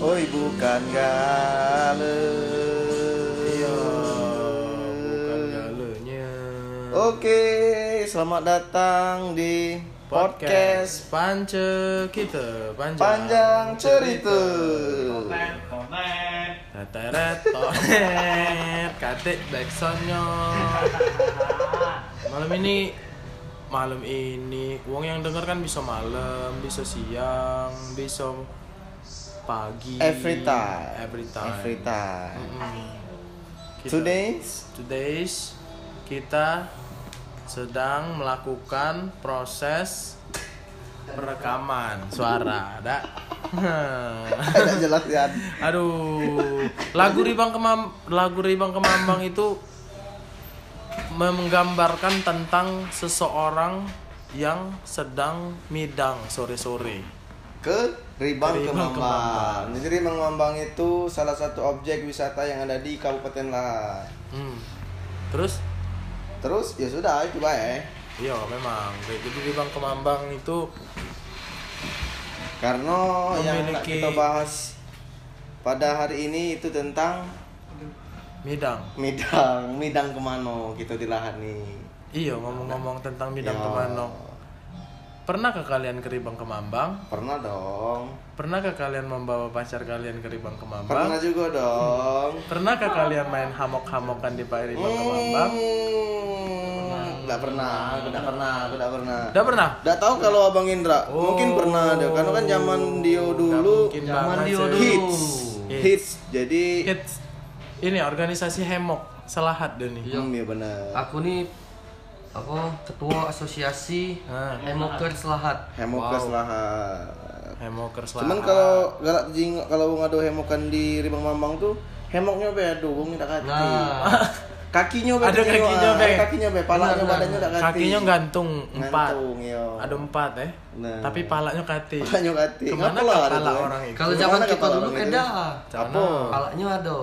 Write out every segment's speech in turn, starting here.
Oi bukan gale Iya, bukan galenya. Oke, selamat datang di podcast, Pance kita panjang, Panjang Cerita. Teteret tonet katik backsoundnya. Malam ini malam ini uang yang denger kan bisa malam, bisa siang, bisa pagi. Every time. Every time. Every time. Mm-mm. Kita- Today's Today's kita sedang melakukan proses perekaman suara, ada. jelas ya. Aduh, lagu Ribang Kemam lagu Ribang Kemambang itu menggambarkan tentang seseorang yang sedang midang sore-sore. Ke Ribang Ke Ribang Kemambang. Jadi Ribang Kemambang itu salah satu objek wisata yang ada di Kabupaten Lahat. Hmm. Terus Terus ya sudah itu baik. Iya memang. Gitu Ribang Kemambang itu Karena yang Memiliki- kita bahas pada hari ini itu tentang midang. midang, midang kemano gitu di lahan nih. Iya ngomong-ngomong tentang midang Ya, ke mana? Pernahkah kalian ke Ribang Kemambang? Pernah dong. Pernahkah kalian membawa pacar kalian ke Ribang Kemambang? Pernah juga dong. Pernahkah kalian main hamok-hamokan di Pak Ribang Kemambang? Hmm, Nggak pernah, aku nggak pernah, aku nggak pernah. Udah pernah? Nggak tahu kalau Abang Indra, Oh. mungkin pernah deh. Karena kan zaman Dio dulu Zaman Dio dulu. hits, Hits. hits. Jadi, Hits. Ini organisasi hemok Selahat deh nih. hmm, ya benar. Aku nih apa ketua asosiasi Ah. Hemokers Lahat. Hemokers Wow. lahat. Hemokers Cuman Selahat. kalau galak jing kalau ngado hemokan di Ribang Mambang tuh hemoknya be aduh wong tidak kati. Nah, Kakinya be Ada kakinya, ah, be. kakinya be, palanya badannya tidak kati. kakinya gantung empat. Gantung, iya. Ada empat eh. Nah. Tapi palanya kati. Palanya kati. Ke mana tuh, eh? orang itu? kalau zaman kita dulu beda. Apa? Palanya ada.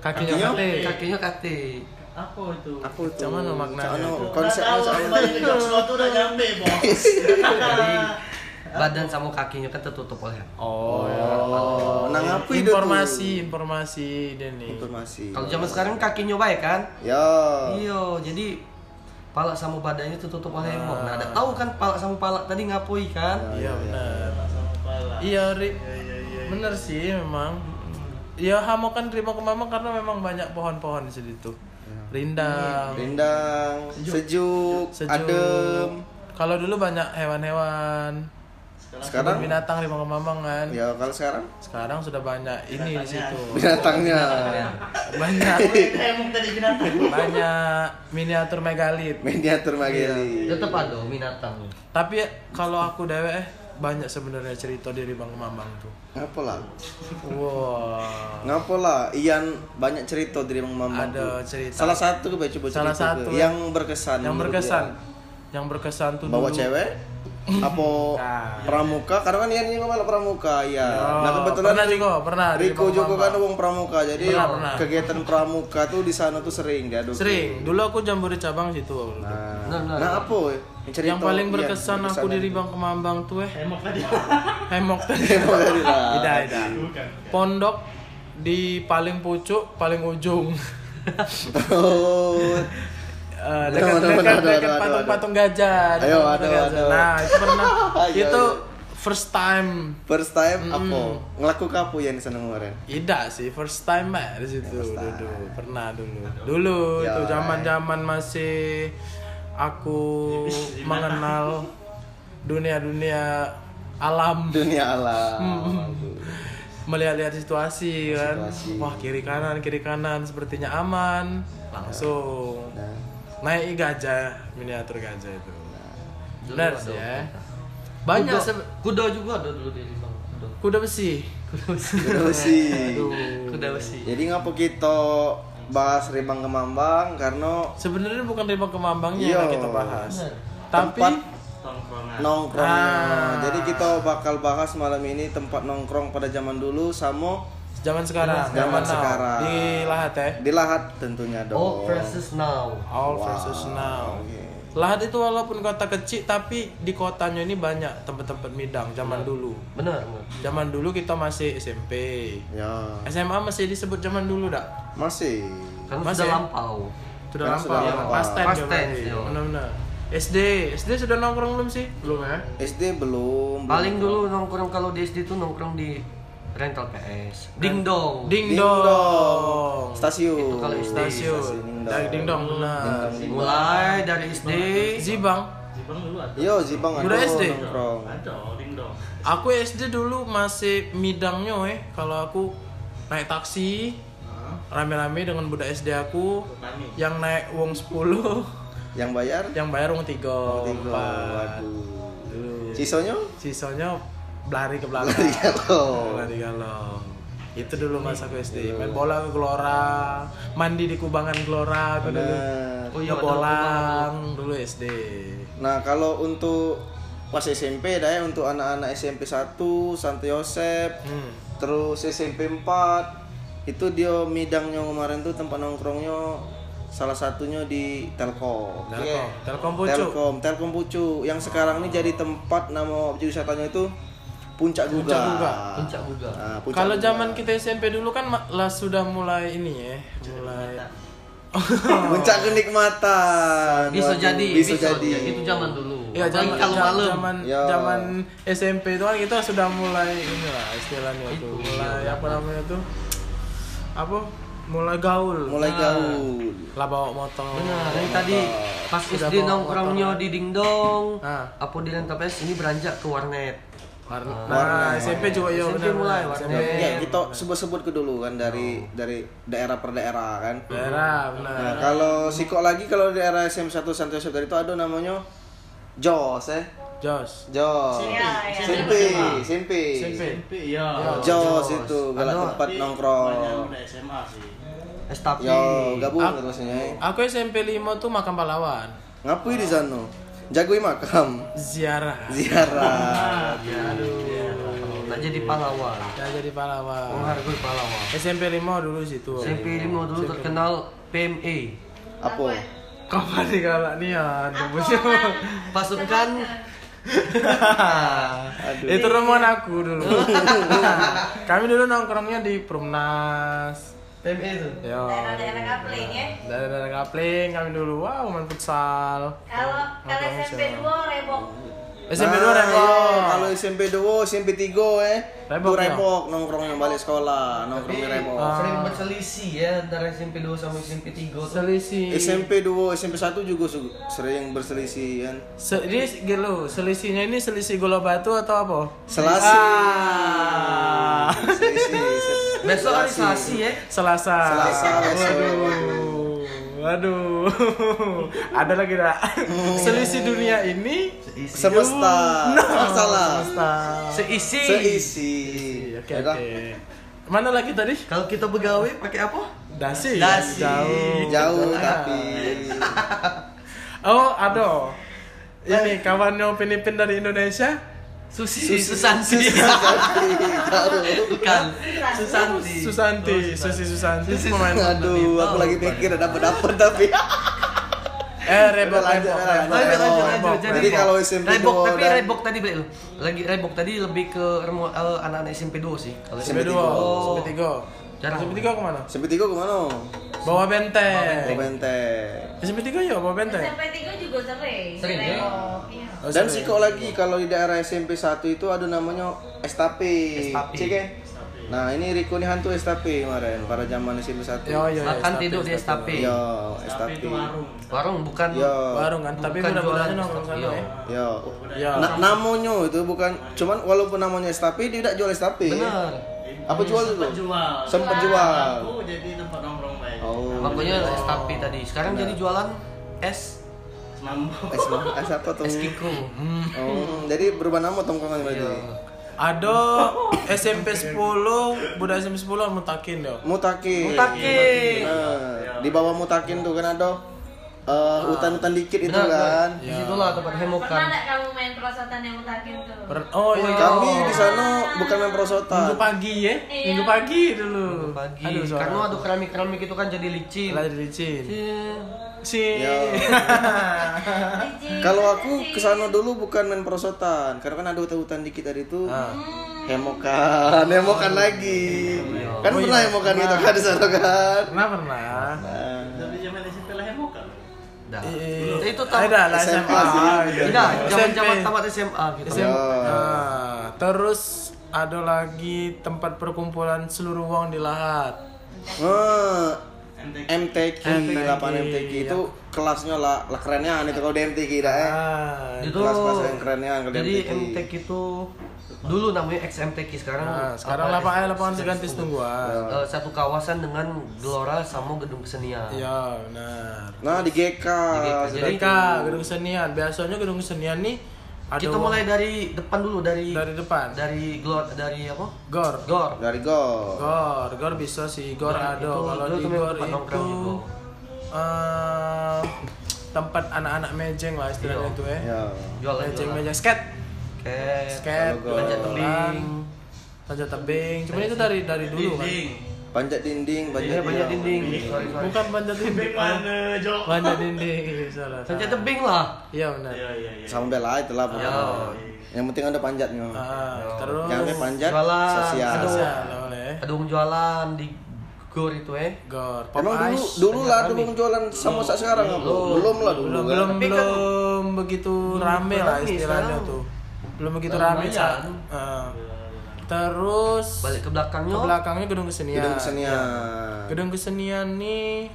Kakinya Kakinya? kati. Kakinya kate. Apa itu? Aku tuh. Cuman lo maknanya itu. konsepnya soalnya. aku Joksel udah nyampe, Bos. Jadi badan sama kakinya kan tertutup oleh. Oh, ya. Oh, nah ngapain itu tuh? informasi, informasi Denny. Informasi. Kalau zaman sekarang kakinya baik kan? Ya. Iya, jadi pala sama badannya tertutup oleh hemok. Nah, ada tahu kan pala sama pala tadi ngapoi kan? Iya benar. Sama kepala. Iya, Ri. Iya, iya, iya. Bener sih memang. Ya hamokan terima kemamang karena memang banyak pohon-pohon di situ. Rindang, Rindang, sejuk, sejuk. adem. Kalau dulu banyak hewan-hewan. Sekarang binatang di kemamang kan. ya kalau sekarang Sekarang sudah banyak ini di situ. binatangnya. Banyak banyak miniatur megalit. Miniatur Mageli. Tetap ada binatang. Tapi kalau aku dewe eh banyak sebenarnya cerita dari Bang Kemambang tuh. Ngapa lah? Wah. Ngapa lah? Ian banyak cerita dari Bang Mamang. Ada tuh. cerita. Salah satu coba coba Salah cerita satu tuh. ya. yang berkesan. yang berkesan Ian. yang berkesan tuh Bawa dulu. cewek? Apa Nah. pramuka? Karena kan Ian juga malah pramuka ya. Ya, Nah kebetulan pernah juga, pernah di Riko juga kan Mamang. wong pramuka. Jadi Pernah, pernah. kegiatan pramuka tuh di sana tuh sering diaduk. sering dulu aku jambore cabang situ Nah, Benar, benar. nah apa? ya? Yang, cerita yang paling berkesan aku berkesan di itu. Bang Kemambang tuh eh Emang tadi. hemok tadi Hemok tadi lah. tidak tidak pondok di paling pucuk paling ujung Oh, Eh, dekat dekat dekat patung-patung gajah Ayo, aduh, gajah. aduh. nah itu pernah Ayo, itu ayo. first time first time Mm. apa? Ngelakuin apa yang di sana kemarin? tidak sih first time mah di situ time. dulu pernah dulu dulu Ya. itu zaman zaman masih aku mengenal dunia dunia alam Dunia alam. melihat-lihat situasi kan Situasi. wah kiri kanan kiri kanan sepertinya aman langsung Nah, naik gajah miniatur gajah itu Dulu benar ada. sih ya banyak Kuda, kuda juga ada dulu di Limbang. Kuda. kuda besi Kuda besi. terus sih. Kuda besi. Jadi ngapa kita bahas Ribang Kemambang karena sebenarnya bukan riba kemambangnya Iya. yang kita bahas Benar. tapi Tempat Tongkrongan. nongkrongnya. Ah. Jadi kita bakal bahas malam ini tempat nongkrong pada zaman dulu sama zaman sekarang Zaman now. sekarang. di lahat ya di Lahat tentunya dong. Old versus now. all Wow. versus now Oke. Lahat itu walaupun kota kecil tapi di kotanya ini banyak tempat-tempat midang zaman dulu. Benar. Zaman dulu kita masih SMP. Ya, SMA masih disebut zaman dulu dak? masih. Kan Masih sudah ya? lampau. Sudah Kan lama sudah ya, lama. past tense Past ya yo. Benar-benar. SD, SD sudah nongkrong belum sih? Belum ya? SD belum. Paling belum. dulu nongkrong kalau di SD tuh nongkrong di rental PS. Ding dong. Ding Ding dong. dong. Stasiun. Itu kalau SD. Stasiun. Stasiun Dari ding dong benar. Mulai dari SD. Zibang. Jibang dulu ada. Yo, Zibang Udah SD? nongkrong. Ada, ding dong. Aku SD dulu masih midangnya eh kalau aku naik taksi rame-rame dengan budak SD aku Tani. yang naik uang 10 Yang bayar? yang bayar uang 3 Tiga. Waduh. Sisanya? sisanya berlari ke belakang Lari galau. Lari galau. itu dulu masa aku SD main bola ke Gelora mandi di kubangan Gelora aku dulu. Oh iya, bolang dulu SD Nah, kalau untuk pas SMP dah ya untuk anak-anak SMP 1 Santo Yosep, hmm. terus SMP 4 itu dia midangnya kemarin tuh tempat nongkrongnya salah satunya di Telkom. Telkom. Iya. Telkom Pucuk. Telkom, Telkom Pucuk yang sekarang ini jadi tempat nama objek wisatanya itu Puncak Guga. Puncak Guga. Puncak Guga. Nah, Puncak Kalau zaman kita SMP dulu kan lah sudah mulai ini ya, mulai Puncak kenikmatan. Bisa Waduh, jadi, bisa, bisa, jadi. Itu zaman dulu. Ya zaman kalau malam. zaman Ya. zaman SMP itu kan kita sudah mulai inilah istilahnya Itu, tuh, mulai iya. apa namanya tuh? Apa? Mulai gaul. Mulai Nah. gaul. Lah bawa motor. Benar, yang tadi pas SD bawa nongkrongnya di dingdong, Ah. apa di rental PS ini beranjak ke warnet. Warna. Ah. Nah. SMP juga ya SMP benar. mulai, SMP. warnet. Ya, kita sebut-sebut ke dulu kan dari dari daerah per daerah kan. Daerah, benar. Nah, kalau sikok lagi kalau di daerah SM1 Santo Yosef tadi itu ada namanya Jos eh. Jos. Jos. Iya, iya. Simpi, Simpi. SMP. SMP ya. Jos itu galak tempat nongkrong. Banyak udah SMA sih. Estapi. Yo, gabung Aku- terusnya. eh. Aku SMP 5 tuh makam pahlawan. Ngapui di sana? Jagoi makam. Ziarah. Ziarah. Tak jadi pahlawan. Ya jadi pahlawan. Menghargai pahlawan. SMP 5 dulu situ. SMP 5 dulu terkenal PMA. Apa? Kapan nih kalau nian tembusnya? Pasukan Itu rombongan aku dulu. Kami dulu nongkrongnya di Perumnas. PMA itu. Yo. Daerah-daerah kapling ya. Daerah-daerah kapling kami dulu. Wow, main futsal. Kalau kalau SMP siapa? 2 rebok. SMP 2 Nah, Rebok. iya, Kalau SMP 2, SMP 3 eh. Rebok, Tuh ya? Rebok nongkrongnya balik sekolah, nongkrong di Rebok. Ah. Sering berselisih ya antara SMP 2 sama SMP 3 tuh. Selisih. SMP 2, SMP 1 juga sering berselisih kan. Se ini gitu, selisihnya ini selisih gula batu atau apa? Selasi. Ah. Selisih. se- Besok hari selasi. Ya. Selasa. Selasa. Waduh. Waduh. Ada lagi dak? Selisih dunia ini Semesta. Salah. semesta. Seisi. Seisi. Oke kan? oke. Mana lagi tadi? Kalau kita begawe pakai apa? Dasi. Dasi. Jauh. Jauh tapi Oh, ada. Ini kawannya Filipin dari Indonesia. Susi, Susanti. Bukan. Susanti. Susanti, Susi Susanti Susi pemain. Aduh, aku lagi mikir dapat dapat tapi. Eh, rebok lanjut, lanjut, rebok. Jadi kalau SMP Rebok, tapi Rebok tadi balik lu. Lagi Rebok tadi lebih ke eh, anak-anak SMP 2 sih. Kalau SMP SMP 2, tiga. SMP 3. Jarang. SMP 3 ke mana? SMP 3 ke mana? Bawa benteng. Oh, benteng. SMP 3 ya bawa benteng. SMP 3 juga sering. Sering, ya? Iya. Oh, Dan sering. siko lagi kalau di daerah SMP 1 itu ada namanya Estape. Estape. Cek ya? Nah, ini Riko nih hantu Estape kemarin pada zaman SMP 1. Yo yo. Makan tidur di Estape. Yo, Estape. itu warung. Warung bukan Yo. Warung kan, tapi Bukan jualan nongkrong sana Yo. ya. Yo. Ya. Na namanya itu bukan cuman walaupun namanya Estape dia tidak jual Estape. Benar. Apa jual Sempat itu? jual. Sempat jual. Aku jadi tempat nongkrong baik. Oh. Makanya Estape tadi. Sekarang Benar. jadi jualan es Mambo. Es, es apa tuh? es Kiko. Oh, jadi berubah nama tongkrongan berarti. Iya. Ada SMP 10, budak SMP 10 mutakin dong. Mutakin. Mutakin. Nah, di bawah mutakin tuh kan ada eh, hutan-hutan dikit itu kan. Di situlah tempat hemokan. Pernah nggak kamu main perosotan yang utakin tuh? Per- oh iya. Kami di sana bukan main perosotan. Minggu pagi ya? Iya. Minggu pagi dulu. Pagi. Aduh, suara Karena ada keramik-keramik itu kan jadi licin. Lagi licin. Iya. Si. Ya. Kalau aku ke sana dulu bukan main perosotan, karena kan ada hutan-hutan dikit tadi itu. Ah. Hemokan, hemokan lagi. Kan Oh, pernah iya. hemokan gitu kan di sana kan. Pernah pernah. Nah, Dah. Eh, Itu tahu. ada lah SMA. Enggak, zaman-zaman tamat SMA gitu. SMA. Ya. Ah, terus ada lagi tempat perkumpulan seluruh uang di Lahat. Wah, MTQ. MTQ, MTQ, lapangan MTQ itu kelasnya lah, lah kerennya itu kalau di MTQ dah eh. Ah, Itu Kelas-kelas yang kerennya kalau di Jadi MTQ. MTQ itu dulu namanya XMTQ sekarang. Nah, sekarang apa, lapangan lapangan seganti tungguan. Eh, satu kawasan dengan gelora sama gedung kesenian. Iya, benar. Nah di GK, GK. Jadi Kak, gedung kesenian. Biasanya gedung kesenian nih ada Kita mulai dari depan dulu dari dari depan. dari gelora dari apa? Gor. Gor. dari Go. Gor, gor bisa sih. Gor ada. itu- Kalau itu di gor tempat itu eh, tempat anak-anak mejeng lah istilahnya Iya. itu ya. Ya. Jualan Mejeng mejeng skate, Ket, skate, Kalau gor. panjat tebing. panjat tebing. Cuma itu dari dari dulu kan. Dinding. Panjat dinding, panjat Iya, panjat dinding. Sorry, sorry. Bukan panjat Dinding mana, Jo? Panjat dinding, iya, salah. Panjat tebing lah. Iya benar. Iya, iya, iya. Sama bela itulah pokoknya. Ya. Yang penting ada panjatnya. Ah, terus Jangan sampai panjat Jualan. sosial. Aduh. sosial boleh. Jualan di Gor itu eh. Gor. Pop Emang dulu Ice. dulu lah dulu jualan sama saat sekarang apa? Belum lah dulu. belum kan. belum belum begitu rame lah istilahnya tuh belum begitu rame Cak. Ah. terus Balik ke belakangnya. ke belakangnya gedung kesenian Gedung kesenian. Ya. gedung kesenian nih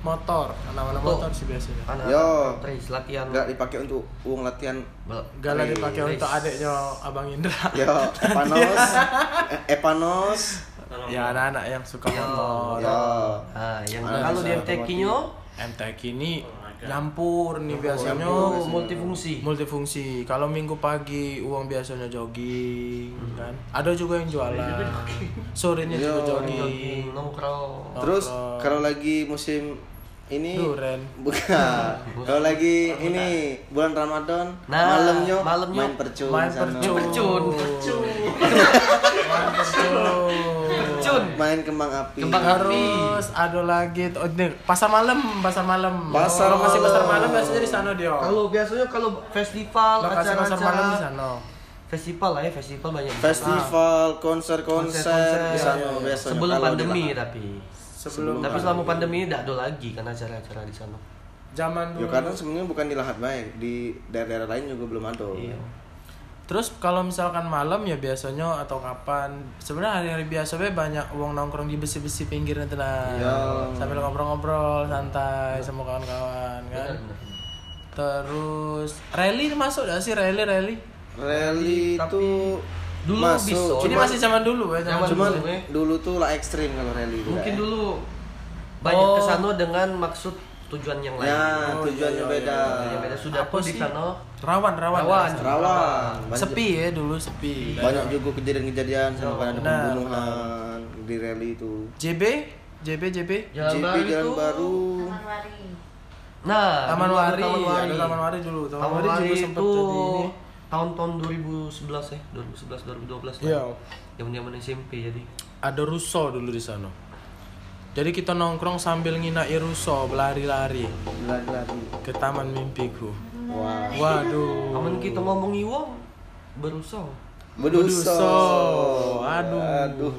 motor anak-anak Motor. motor sih biasanya Anak Yo. trace latihan. Enggak dipakai untuk uang latihan. Bel- gak lah dipakai race. untuk adiknya abang Indra Yo, Epanos. Eh, Epanos. Ya anak-anak yang suka Yo. motor Ya. Nah, yang kalau di bisa MTQ-nya MTQ ini nyampur nih biasanya. Itu multifungsi. multifungsi. Kalau minggu pagi uang biasanya jogging kan? Ada juga yang jualan. Sorenya juga jogging. Jogging, nongkrong. Terus kalau lagi musim ini Duren. bukan. kalau lagi ini bulan Ramadan, Nah, malamnya malamnya main percun. main percun. Percun. main percun Cun. Main kembang api. Kembang terus ada lagi tuh, oh, ini, pasar malam pasar malam Pasar Kalau masih pasar malam. biasanya di sana dia Kalau biasanya kalau festival, lokasi pasar malam di acara-acara sana festival lah ya, festival banyak. sana. Festival, konser-konser di sana Iya, iya. biasanya. Sebelum pandemi tapi. sebelum Tapi selama pandemi tidak ada lagi kan acara-acara di sana. zaman Ya dulu karena sebenarnya bukan di Lahat baik, di daerah-daerah lain juga belum ada. Iya. Terus kalau misalkan malam ya biasanya atau kapan sebenarnya hari-hari biasa be banyak uang nongkrong di besi-besi pinggir nanti lah Iya. sambil ngobrol-ngobrol santai sama kawan-kawan kan. Terus rally masuk gak sih rally rally? Rally itu dulu masuk. bisa. Ini masih zaman dulu ya. Zaman. Cuman dulu, ya. dulu tuh lah ekstrim kalau rally. Mungkin ya. dulu banyak Oh. ke sana dengan maksud tujuan yang lain. Ya, Oh, tujuannya iya, iya, beda. Yang beda sudah Apa pun di sih? sana Rawan rawan. Rawan. ya. Rawan. Banyak- Sepi ya dulu sepi. Banyak juga kejadian-kejadian sampai ada Benar, pembunuhan di rally itu. JB JB JB Jalan JP Baru Jalan itu. Baru. Taman Wari. Nah, Taman Wari, Taman Wari. ada Taman Wari dulu. Taman, Taman Wari, Wari juga sempat itu jadi ini. tahun-tahun 2011 ya, 2011 2012 lah. Iya. Zaman-zaman SMP jadi. Ada russo dulu di sana. Jadi kita nongkrong sambil nginai russo, berlari-lari Lari-lari. ke taman mimpiku. Wah. Waduh. Aman kita ngomong iwang berusaha. Beduso. Aduh. Aduh.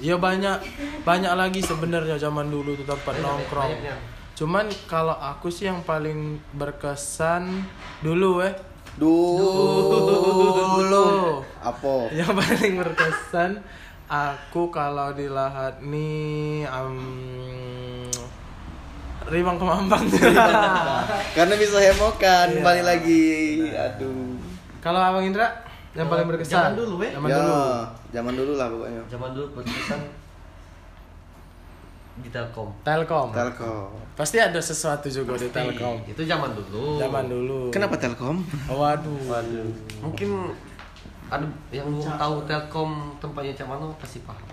Ya banyak banyak lagi sebenarnya zaman dulu tuh tempat nongkrong. banyaknya. Cuman kalau aku sih yang paling berkesan dulu eh Dulu. Apa? yang paling berkesan aku kalau di lahat nih um, Rimang Kemambang Karena bisa hemokan Iya. kembali lagi. Aduh. kalau Abang Indra yang paling berkesan Zaman dulu, eh. zaman ya, dulu zaman dulu lah pokoknya. Zaman dulu berkesan di Telkom. Telkom Telkom. pasti ada sesuatu juga di Telkom Itu zaman dulu. zaman dulu Kenapa Telkom? waduh Waduh. Mungkin ada yang belum tahu Telkom tempatnya macam mana pasti paham.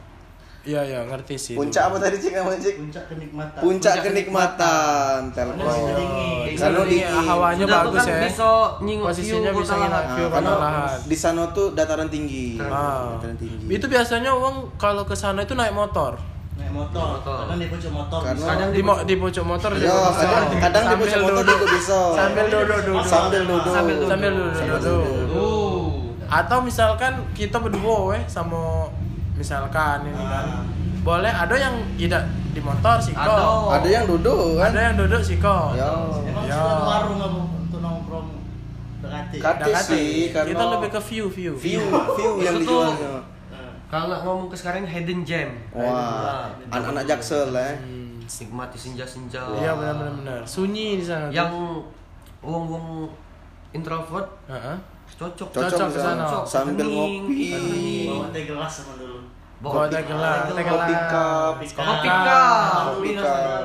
Iya iya ngerti sih. Puncak apa tadi cik namanya cik? Puncak kenikmatan. Puncak kenikmatan Karena Telkom. dingin. Karena Ini dingin. hawanya bagus kan ya. bisa nyingok Posisinya view bisa lahat. view Karena di sana tuh dataran tinggi. Ah. Dataran tinggi. Itu biasanya uang kalau ke sana itu naik motor. Naik motor. Motor. Kadang di puncak motor. Karena-. Kadang di, mo- di pucuk motor Ya, juga bisa. kadang, kadang di Sambil puncak motor duduk. juga bisa. Sambil duduk duduk. Sambil duduk. Sambil duduk. Sambil duduk duduk. Uh. Atau misalkan kita berdua weh sama misalkan ini kan. Boleh ada yang tidak di motor sih kok. Ada. Ada yang duduk kan? Ada yang duduk sih kok. Ya. Emang Ya. warung apa untuk nongkrong dekati. Dekati. sih karena Kita lebih ke view view. view view yang dijualnya. Eh, Kalau ngomong ke sekarang hidden gem. Wah, anak-anak jaksel eh. Hmm. Nikmati senja-senja. Iya benar benar benar. Sunyi di sana. tuh. Yang wong-wong introvert Heeh. Cocok. Cocok Cocok di ke sana. sana. Sambil ngopi. Bawa teh gelas sama dulu. Bawa teh gelas, teh gelas. Kopi cup. Kopi cup. Kopi cup.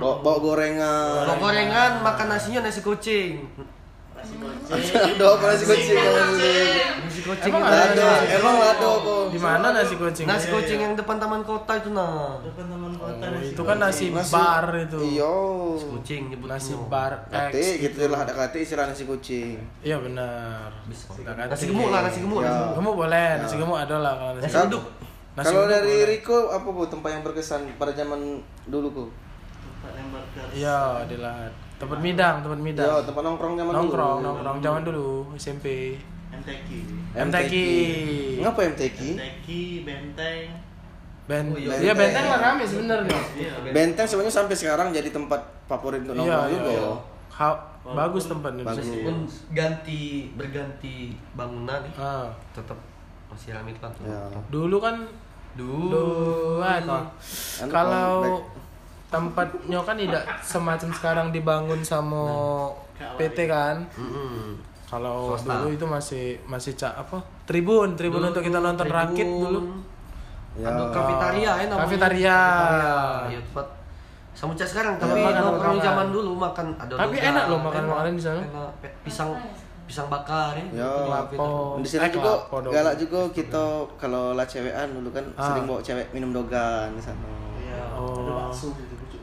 Bawa gorengan. Bawa gorengan, makan nasinya nasi kucing. Nasi goceng. Ada apa nasi kucing? Nasi kucing Emang itu ada? Emang ada apa? Di mana nasi kucing? Nasi kucing yang depan taman kota itu nah. Depan teman kota Oh, nasi itu kan nasi bar itu. Iya. Nasi kucing nyebutnya. Nasi bar Kate gitu lah ada kate istilah nasi kucing. Iya benar. Nasi gemuk lah, nasi gemuk. Ya. nasi gemuk. Kamu boleh, nasi gemuk ada lah kalau nasi. Uduk. Kalau dari. Riko apa bu tempat yang berkesan pada zaman dulu ku? Tempat yang berkesan. Iya, di lahat. Tempat midang, tempat Ya midang. tempat nongkrong zaman Nongkrong, dulu. nongkrong zaman dulu SMP. MTQ. MTQ. Ngapa MTQ? MTQ, Benteng. Ben, Oh, iya. iya benteng lah rame sebenarnya. Iya. Benteng sebenarnya sampai sekarang jadi tempat favorit untuk Iya, nongkrong iya, juga. iya. Ha- bagus tempatnya. Bagus. Meskipun ganti berganti bangunan nih, Ah. tetap masih ramai kan tuh. Ya. Dulu kan Duh. Duh, Anu, kalau. Tempatnya kan tidak semacam sekarang dibangun sama PT kan. Kalau dulu itu masih masih cak apa? Tribun, tribun Dulu untuk kita nonton tribun. rakit dulu. Ya. Ada kafetaria ya namanya. Kafetaria. Iya, tempat sama cak sekarang tapi makan, nongkrong makan. zaman dulu makan ada Tapi doga, enak loh makan makanan di sana. enak. Pisang pisang bakar ya. Ya. Lapo. Di sini Eh, juga galak juga kita kalau lah cewekan dulu kan Ah. sering bawa cewek minum dogan di sana. Iya. Oh. Ada bakso.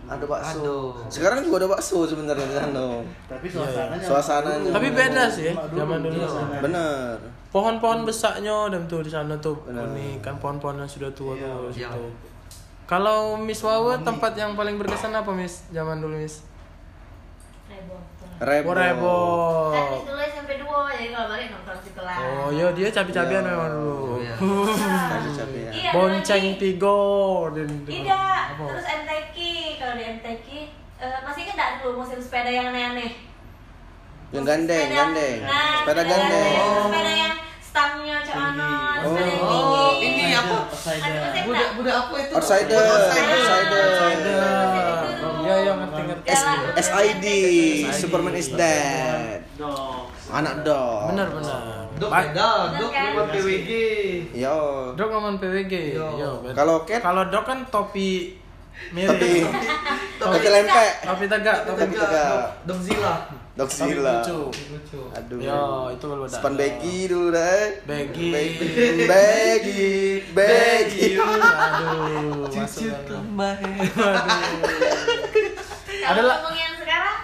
Ada bakso. Aduh. Sekarang juga ada bakso sebenarnya di sana. Tapi suasananya. Suasananya. Tapi beda sih ya, zaman dulu. Bener. Pohon-pohon besarnya dan tuh di sana tuh unik kan pohon-pohon yang sudah tua tuh Iya. situ. Kalau Miss Wawa tempat yang paling berkesan apa Miss zaman dulu Miss? Rebo. Rebo. Rebo. Kan dulu SMP 2, jadi kalau balik nongkrong di kelas. Oh iya dia cabi-cabian Iya. memang dulu. Iya. Cabe-cabe ya. Iya, Bonceng tigo dan Tidak, Apa? terus MTQ. Kalau di MTQ, eh, masih ingat nggak dulu musim sepeda yang aneh-aneh? Yang gandeng, sepeda- gandeng. Nah, Sepeda gandeng. Sepeda yang stangnya celana, Oh. sepeda yang tinggi. Oh, ini apa? Outsider. Budak enggak? budak apa itu? Outsider, Outsider. outsider. Iya yang ngerti ngerti. S SID, Superman is dead. Dog. Anak dog. Benar benar. Dok beda, dok Kan? cuma PWG. Yo. Dok ngomong PWG. Yo. Kalau cat Kalau dok kan topi mirip. tapi tapi lempek. Topi tegak, topi Tapi tegak. Dok- Dok Zila. Dok Topi Sila. lucu. Lucu. Aduh. Yo, itu kalau beda. Span baggy dulu deh. Baggy. Baggy. Baggy. Aduh. Cucu. Kalau Adalah- ngomong yang sekarang,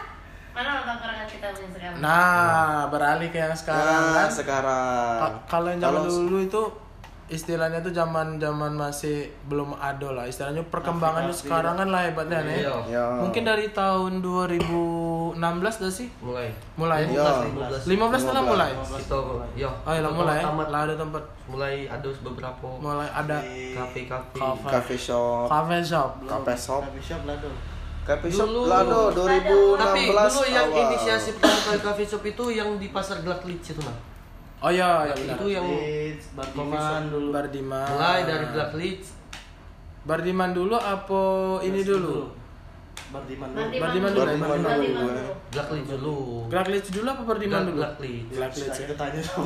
mana nongkrongan kita yang sekarang? Nah, beralih ke yang sekarang Nah, kan. sekarang. Ka- Kalau yang zaman Kalau- dulu itu istilahnya tuh zaman zaman masih belum ada lah istilahnya perkembangannya Aplikasi. sekarang kan lah hebatnya nih Iya. Ya. mungkin dari tahun 2016 dah sih Mulai. mulai Iya. 15. 15 lah mulai Kita ya. oh iya lah mulai Tamat. lah ada tempat Mulai ada beberapa mulai ada kafe-kafe. Kafe. Cafe shop. cafe shop Cafe shop. Coffee shop lah. Cafe shop Dulu. Lado 2016 Tapi dulu yang awal. inisiasi pertama kali shop itu yang di pasar Leeds itu nah. Oh iya ya benar Itu yang Leeds, Bardiman dulu. Bardiman mulai dari Glad Leeds. Bardiman dulu apa ini dulu. Bardiman dulu, Bardiman Bardiman dulu. Bardiman dulu. Leeds dulu. Leeds dulu apa Bardiman dulu. Glad Leeds Saya ya. tanya sama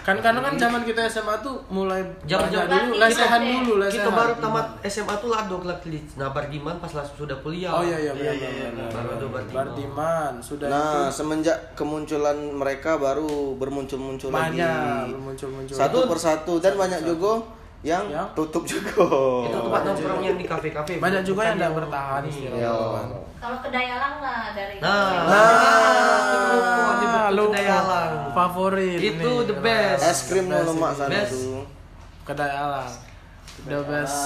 kan karena kan zaman kita SMA tuh mulai zaman dulu kita- lesehan dulu lesehan Kita baru tamat SMA tuh lah ada Glad Leeds. Nah, Bardiman pas langsung sudah kuliah. Oh iya iya Iya, benar iya, benar, benar. baru ada Bardiman. Bardiman sudah Nah, semenjak kemunculan mereka baru bermuncul-muncul lagi. banyak muncul-muncul. Satu persatu dan banyak juga yang, Yang? tutup juga. Itu tempat nongkrong yang di kafe-kafe. Banyak juga yang tidak bertahan Ya. kan. Kalau kedai alang lah dari Nah, Nah, nah, kedai alang. Favorit Itu nih. the best. Es krim lemak sana Best. tuh. Kedai alang. The best.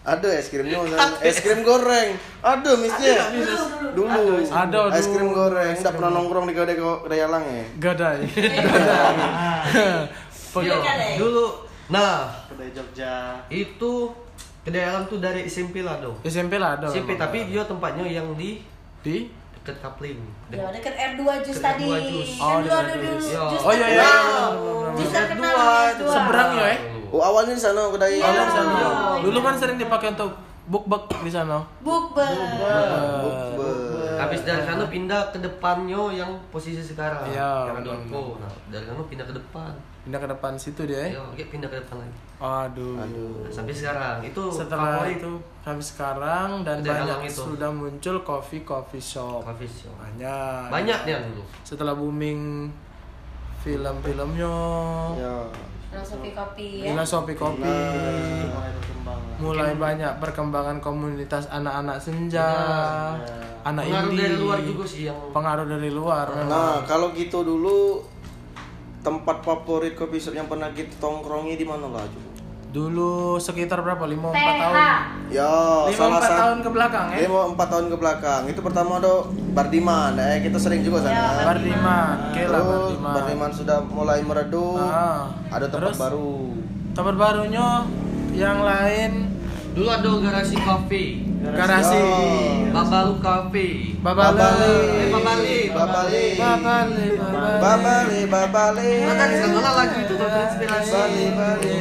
Ada es krimnya, es krim goreng. Ada misnya. Dulu. Ada, Es krim goreng. Enggak pernah nongkrong di kedai kedai alang ya. Gadai. Iya? Dulu, nah Kedai Jogja. itu kedai alam tuh dari SMP lah dong. SMP lah ada. SMP memang. tapi dia tempatnya yang di di dekat kapling. Ya, deket R2 jus tadi. R2 jus. Oh, Kan dulu deket ada R2 dulu jus. Oh, iya, iya, benar, Jus benar. terkenal R2 R2. itu. seberang ya. eh? Oh, awalnya di sana kedai. Iya. Ada di sana. Iya. Dulu kan sering dipakai untuk bukbek di sana. Bukber. Bukber. Habis dari sana pindah ke depannya yang posisi sekarang. Iya, Yang ada benar, Orko. Nah, dari sana pindah ke depan. Pindah ke depan situ dia. eh? Ya, oke, pindah ke depan lagi. Aduh. Nah, sampai sekarang itu Setelah favorit itu kami sekarang dan Kedai banyak itu. sudah muncul coffee coffee shop. coffee shop. Banyak. Banyak dia dulu. Setelah booming film-filmnya, Ya. Filosofi kopi ya. filosofi kopi, Mulai berkembang mulai banyak perkembangan komunitas anak-anak senja, anak Pengaruh indie, dari luar juga sih yang pengaruh dari luar. memang. Nah, kalau gitu dulu tempat favorit kopi shop yang pernah kita tongkrongi di mana lah coba? Dulu sekitar berapa? 5 4 TH. tahun. Ya, 5 salah 4 satu tahun ke belakang ya. Lima empat tahun ke belakang. Itu pertama do Bardiman, eh kita sering juga sana. Ya, Bardiman, oke lah Terus Bardiman. Bardiman sudah mulai meredup. Ah, Ada tempat terus? baru. Tempat barunya yang lain dulu ada garasi cafe. garasi. Ya. Babalu Cafe. Babale. Eh, Babale. Babale. Babale. Babale, babale. Maka di sana lah lagu itu terinspirasi. Bali, Bali.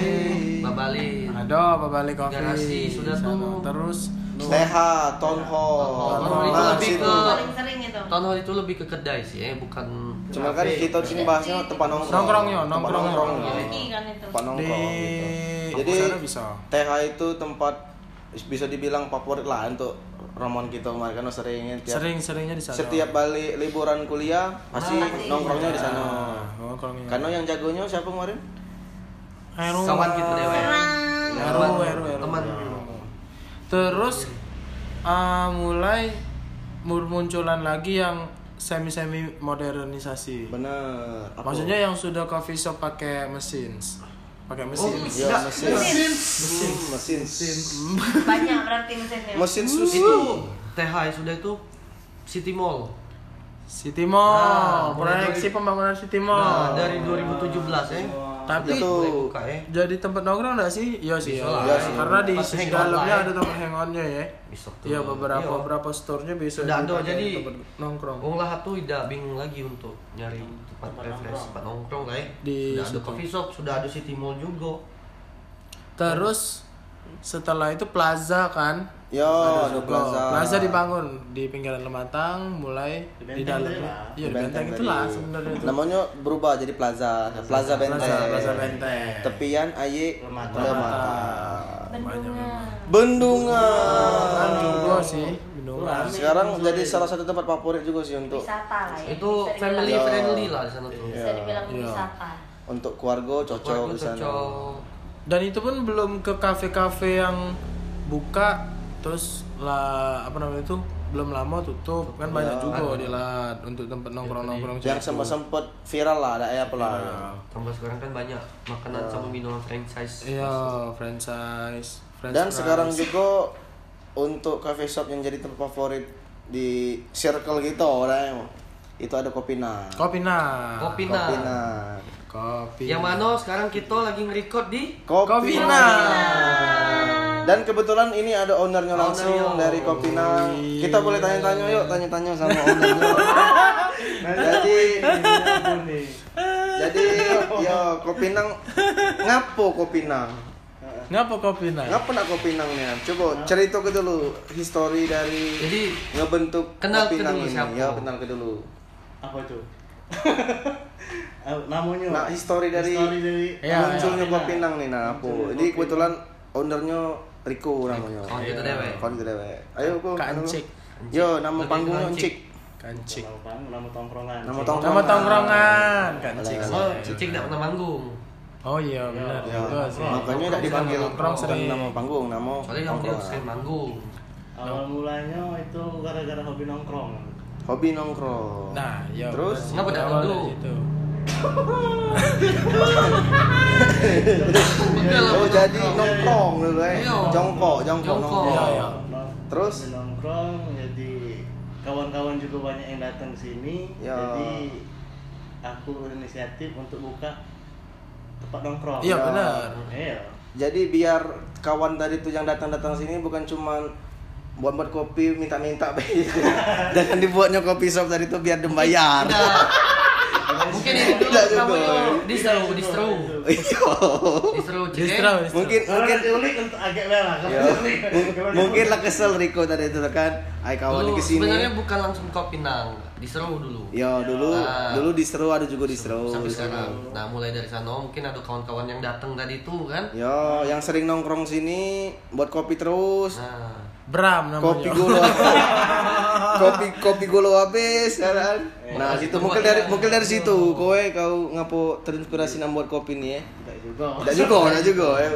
Ada Babale Coffee. Garasi, sudah tuh. Terus TH, Town Hall. Town Hall itu Nah, lebih ke- sering. Town hall itu lebih ke kedai sih, eh bukan. Cuma kan kita di sini bahasnya tempat nongkrong. Nongkrongnya, nongkrong. Kan itu. Tempat nongkrong. gitu. Jadi. TH itu tempat bisa dibilang favorit lah untuk rombongan kita kemarin karena sering tiap Sering-seringnya di sana. setiap balik liburan kuliah pasti nongkrongnya di sana. Nah, nongkrongnya. Karena yang jagonya siapa kemarin? Heru. Kawan kita dewe. Heru, Heru, Heru. Teman. Terus ah, mulai munculan lagi yang semi-semi modernisasi. Bener. Maksudnya yang sudah coffee shop pakai mesin. Pakai mesin. ya mesin. Mesin. Mesin. Mesin. Banyak berarti mesinnya. Mesin susu. Itu TH sudah itu City Mall. City Mall, Nah, proyeksi pembangunan City Nah, Mall. dari 2017 eh. Tapi Itu. Eh. jadi tempat nongkrong enggak sih? Iya sih. Iya. Iya sih. Karena di dalamnya ada ya. tempat hangoutnya ya. Bisa tuh. Iya beberapa Iya. beberapa store-nya bisa ada, dipakai jadi nongkrong. Wong lah tuh tidak bingung lagi untuk nyari tempat Tempat refresh, nongkrong. tempat nongkrong lah ya. Di sudah ada coffee shop, sudah ada city mall juga. Terus setelah itu plaza kan? Ya, ada plaza. Plaza dibangun di pinggiran Lematang mulai Di di, Benteng dalam. Iya, di benteng itulah sebenarnya itu. Namanya berubah jadi plaza. Plaza Benteng. Plaza, Plaza Benteng. Tepian Aye Lemata. Lemata. Bendungan. Bendungan. Kan juga sih, bendungan. Sekarang jadi salah satu tempat favorit juga sih untuk Wisata lah ya. Itu Bisa family dibilang- friendly lah di sana tuh. Bisa dibilang Iya. wisata. untuk keluarga cocok Keluarga di sana. Dan itu pun belum ke kafe-kafe yang buka terus lah apa namanya itu belum lama tutup kan banyak Ya. juga di Lat untuk tempat nongkrong-nongkrong Yang situ. sempat sempat viral lah, ada ya apa lah. Iya. Tambah sekarang kan banyak makanan sama minuman franchise. Iya, franchise. French Dan fries. sekarang juga untuk cafe shop yang jadi tempat favorit di circle gitu orang itu ada Kopina. Kopina. Kopina. Kopina. Kopi. Yang mana sekarang kita lagi nge-record di Kopina. Dan kebetulan ini ada ownernya langsung Ownernya. dari Kopina. Kita boleh tanya-tanya yuk, tanya-tanya sama ownernya. jadi jadi yo Kopinang ngapo Kopinang? Ngapa Kopina? Ngapa nak Kopinang nih? Coba cerita ke dulu histori dari Jadi ngebentuk Kenal ke Kopinang dulu ini. siapa? Ya, kenal ke dulu. Apa itu? Namanya Nah, histori dari, Histori dari Iya, munculnya iya. Kopinang nih. Nah, apa? Munculnya Jadi kebetulan ownernya Riko namanya. kawan kita dewe. Kawan kita dewe. Ayo, Ko. Kak anu. Encik. Yo, nama ke Encik. Kancik. Nama tongkrongan. Nama tongkrongan. Nama tongkrongan, Kancik. Oh, Cicik tidak pernah manggung. Oh iya benar Ya, juga sih. makanya tidak dipanggil nongkrong sering. nama panggung, nama Soalnya yang dia nongkrong. sering manggung. Awal mulanya itu gara-gara hobi nongkrong. Hobi nongkrong. Nah, iya. Terus? benar. Ngapa dah Awal dulu? dari situ. Oh jadi nongkrong dulu eh. Iya. Jongkok, jongkok, nongkrong. Iya, iya. Terus? nongkrong jadi kawan-kawan juga banyak yang datang ke sini. Ya. Jadi aku inisiatif untuk buka tempat nongkrong. Iya Ya. benar. Iya. Jadi biar kawan tadi tuh yang datang-datang sini bukan cuman buat buat kopi minta-minta Jangan dibuatnya kopi shop tadi tuh biar dembayar. Mungkin ini dulu namanya distro, distro. Iya. Distro Distro. Mungkin Kalau mungkin untuk agak merah. Mungkin lah kesel Riko tadi itu kan. Ay kawan Dulu ke sini. sebenarnya bukan langsung ke Pinang, distro dulu. Ya dulu Ah. dulu distro ada juga distro. Sampai di sana. sekarang. Nah, mulai dari sana mungkin ada kawan-kawan yang datang tadi itu kan. Ya, yang sering nongkrong sini buat kopi terus. Nah, Bram namanya. Kopi gula. kopi kopi gula habis ya kan. Nah, situ mungkin dari mungkin dari situ kowe kau ngapo terinspirasi nang buat kopi nih ya. Tidak juga. Enggak juga, enggak juga ya.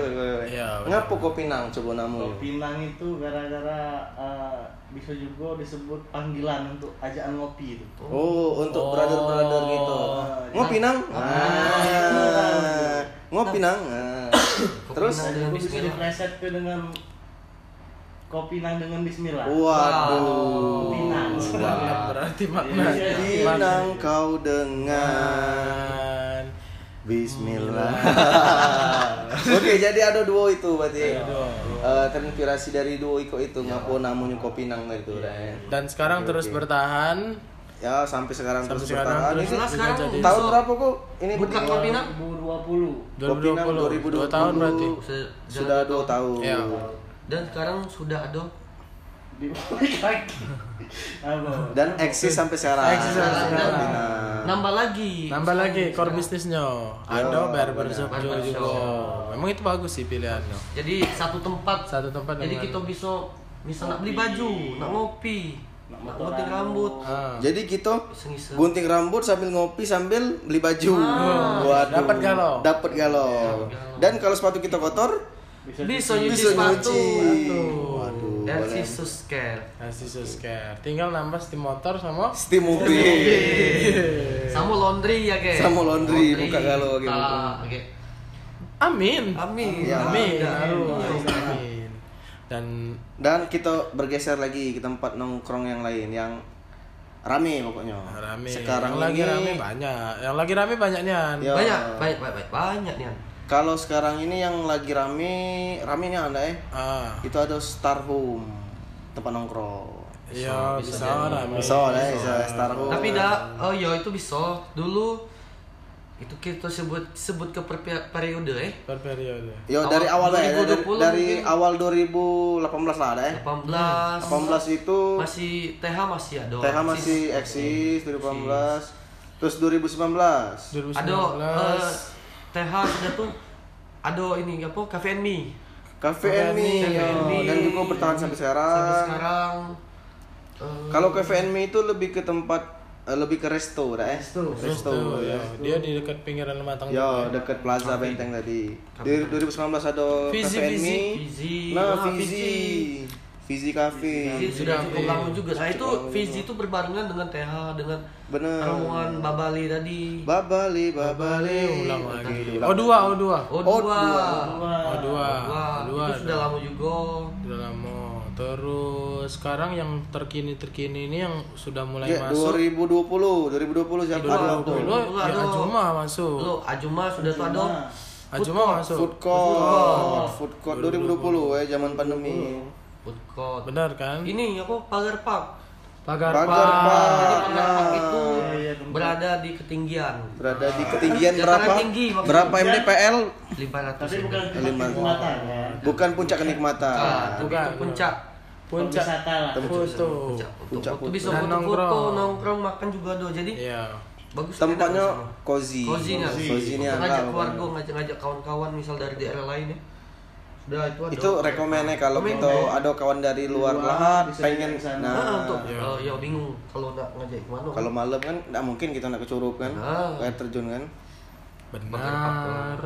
Iya, Ngapo kopi nang coba namu. Kopi Nang itu gara-gara eh, bisa juga disebut panggilan untuk ajaan ngopi itu. Oh, untuk Oh. brother-brother gitu. Ngopi nang. Ah. Ngopi nang. Terus bisa bismillah. dipleset ke dengan kopi Nang dengan Bismillah. waduh. Kopi Nang. Dalam berarti makna. Iya, Nang kau. Dengan Bismillah. Oke, jadi ada duo itu berarti. Eh, terinspirasi dari duo Iko itu ngapo namanya kopi nang itu ya. dan sekarang terus bertahan Ya sampai sekarang Sampai terus sekarang bertahan. terus Ini Nah, sekarang jadi- tahun berapa kok? Ini buka berdiri? kopi Nang 2020. Kopi Nang 2020 dua tahun berarti Se- Sudah dua tahun. Iya. Dan sekarang sudah ada? Dan eksis sampai sekarang. Eksis sampai sekarang. Nambah lagi. nambah lagi core bisnisnya Ya, ada barber shop juga memang itu bagus sih pilihannya Jadi satu tempat. satu tempat Jadi kita bisa bisa nak beli baju, nak ngopi, Nak gunting rambut, Ah. Jadi kita gunting rambut sambil ngopi sambil beli baju. Ah. Waduh. Dapat galau. Dapat galau. Dan kalau sepatu kita kotor, Bisa, Bisa nyuci bisa sepatu. nyuci. Waduh. Dan si Susker. kasih susker tinggal nambah steam motor sama Steam mobil. Sama laundry ya, guys. Sama laundry, buka galau, gitu. Oke. amin Amin. Ya. amin Ya. amin dan Dan kita bergeser lagi ke tempat nongkrong yang lain yang rame pokoknya. rame Sekarang yang lagi ini rame banyak yang lagi rame banyak nian Ya. Banyak, banyak, banyak, banyak nih. Kalau sekarang ini yang lagi rame, rame nih anda eh. ah Itu ada Star Home tempat nongkrong. iya bisa bisa, Bisa lah, bisa Star Home. Tapi dah, oh ya itu bisa. Dulu itu kita sebut sebut ke per periode eh. per periode Yo dari awal lah ya, dari, 2020 dari mungkin. awal 2018 lah ada eh. 18 18 itu masih TH masih ada. TH masih eksis 2018. Terus 2019. 2019 Ada eh, TH sudah tuh ada ini apa Cafe and Me. Cafe and Me, Cafe and Me. dan juga bertahan sampai sekarang. Sampai sekarang eh, Kalau Cafe and Me itu lebih ke tempat eh, lebih ke resto dah eh. Resto. Terus tuh, ya. dia di dekat pinggiran Lematang Ya, dekat Plaza Benteng tadi. Di 2019 ada Cafe and. Me. Nah, Ah, Fizi. Fizi Cafe. Fizi sudah cukup lama juga. Nah itu Fizi itu berbarengan dengan TH dengan Bener. rombongan Babali tadi. Babali, babali. ulang lagi oh dua oh dua Oh Oh, dua. oh dua oh dua itu sudah lama juga. Udah lama. Terus sekarang yang terkini terkini ini yang sudah mulai Ya, masuk 2020, 2020 siapa? Ada tuh. 2020 Dulu ya. Ajuma masuk. Lo Ajuma sudah tuh ada. Ajuma masuk. Food court, food court 2020 ya zaman pandemi. Food court. Benar kan? Ini apa Pagar Park. Pagar Park. Pagar Park Nah. itu iya, tempat. berada di ketinggian Berada di ketinggian Dataran berapa? tinggi. Berapa mdpl? 500 Tapi bukan kenikmatan ya. Bukan puncak kenikmatan. Ah, tapi Bukan. itu puncak. Puncak Wisata lah. foto. Puncak. Puncak Foto bisa Dan foto-foto, nongkrong. nongkrong, makan juga ada. Jadi Iya. bagus Tempatnya enak sana. cozy. Cozy nya. Cozy nih ngajak keluarga, ngajak-ngajak kawan-kawan misal dari daerah lain ya. Udah itu ada. Itu rekomennya kalau kita ada kawan dari luar Luar, lah bisa pengen sana. Nah, nah untuk Iya. eh, ya bingung kalau nak ngajak ke mana. kalau malam kan nggak mungkin kita nak ke Curug kan Nah. air terjun kan Benar.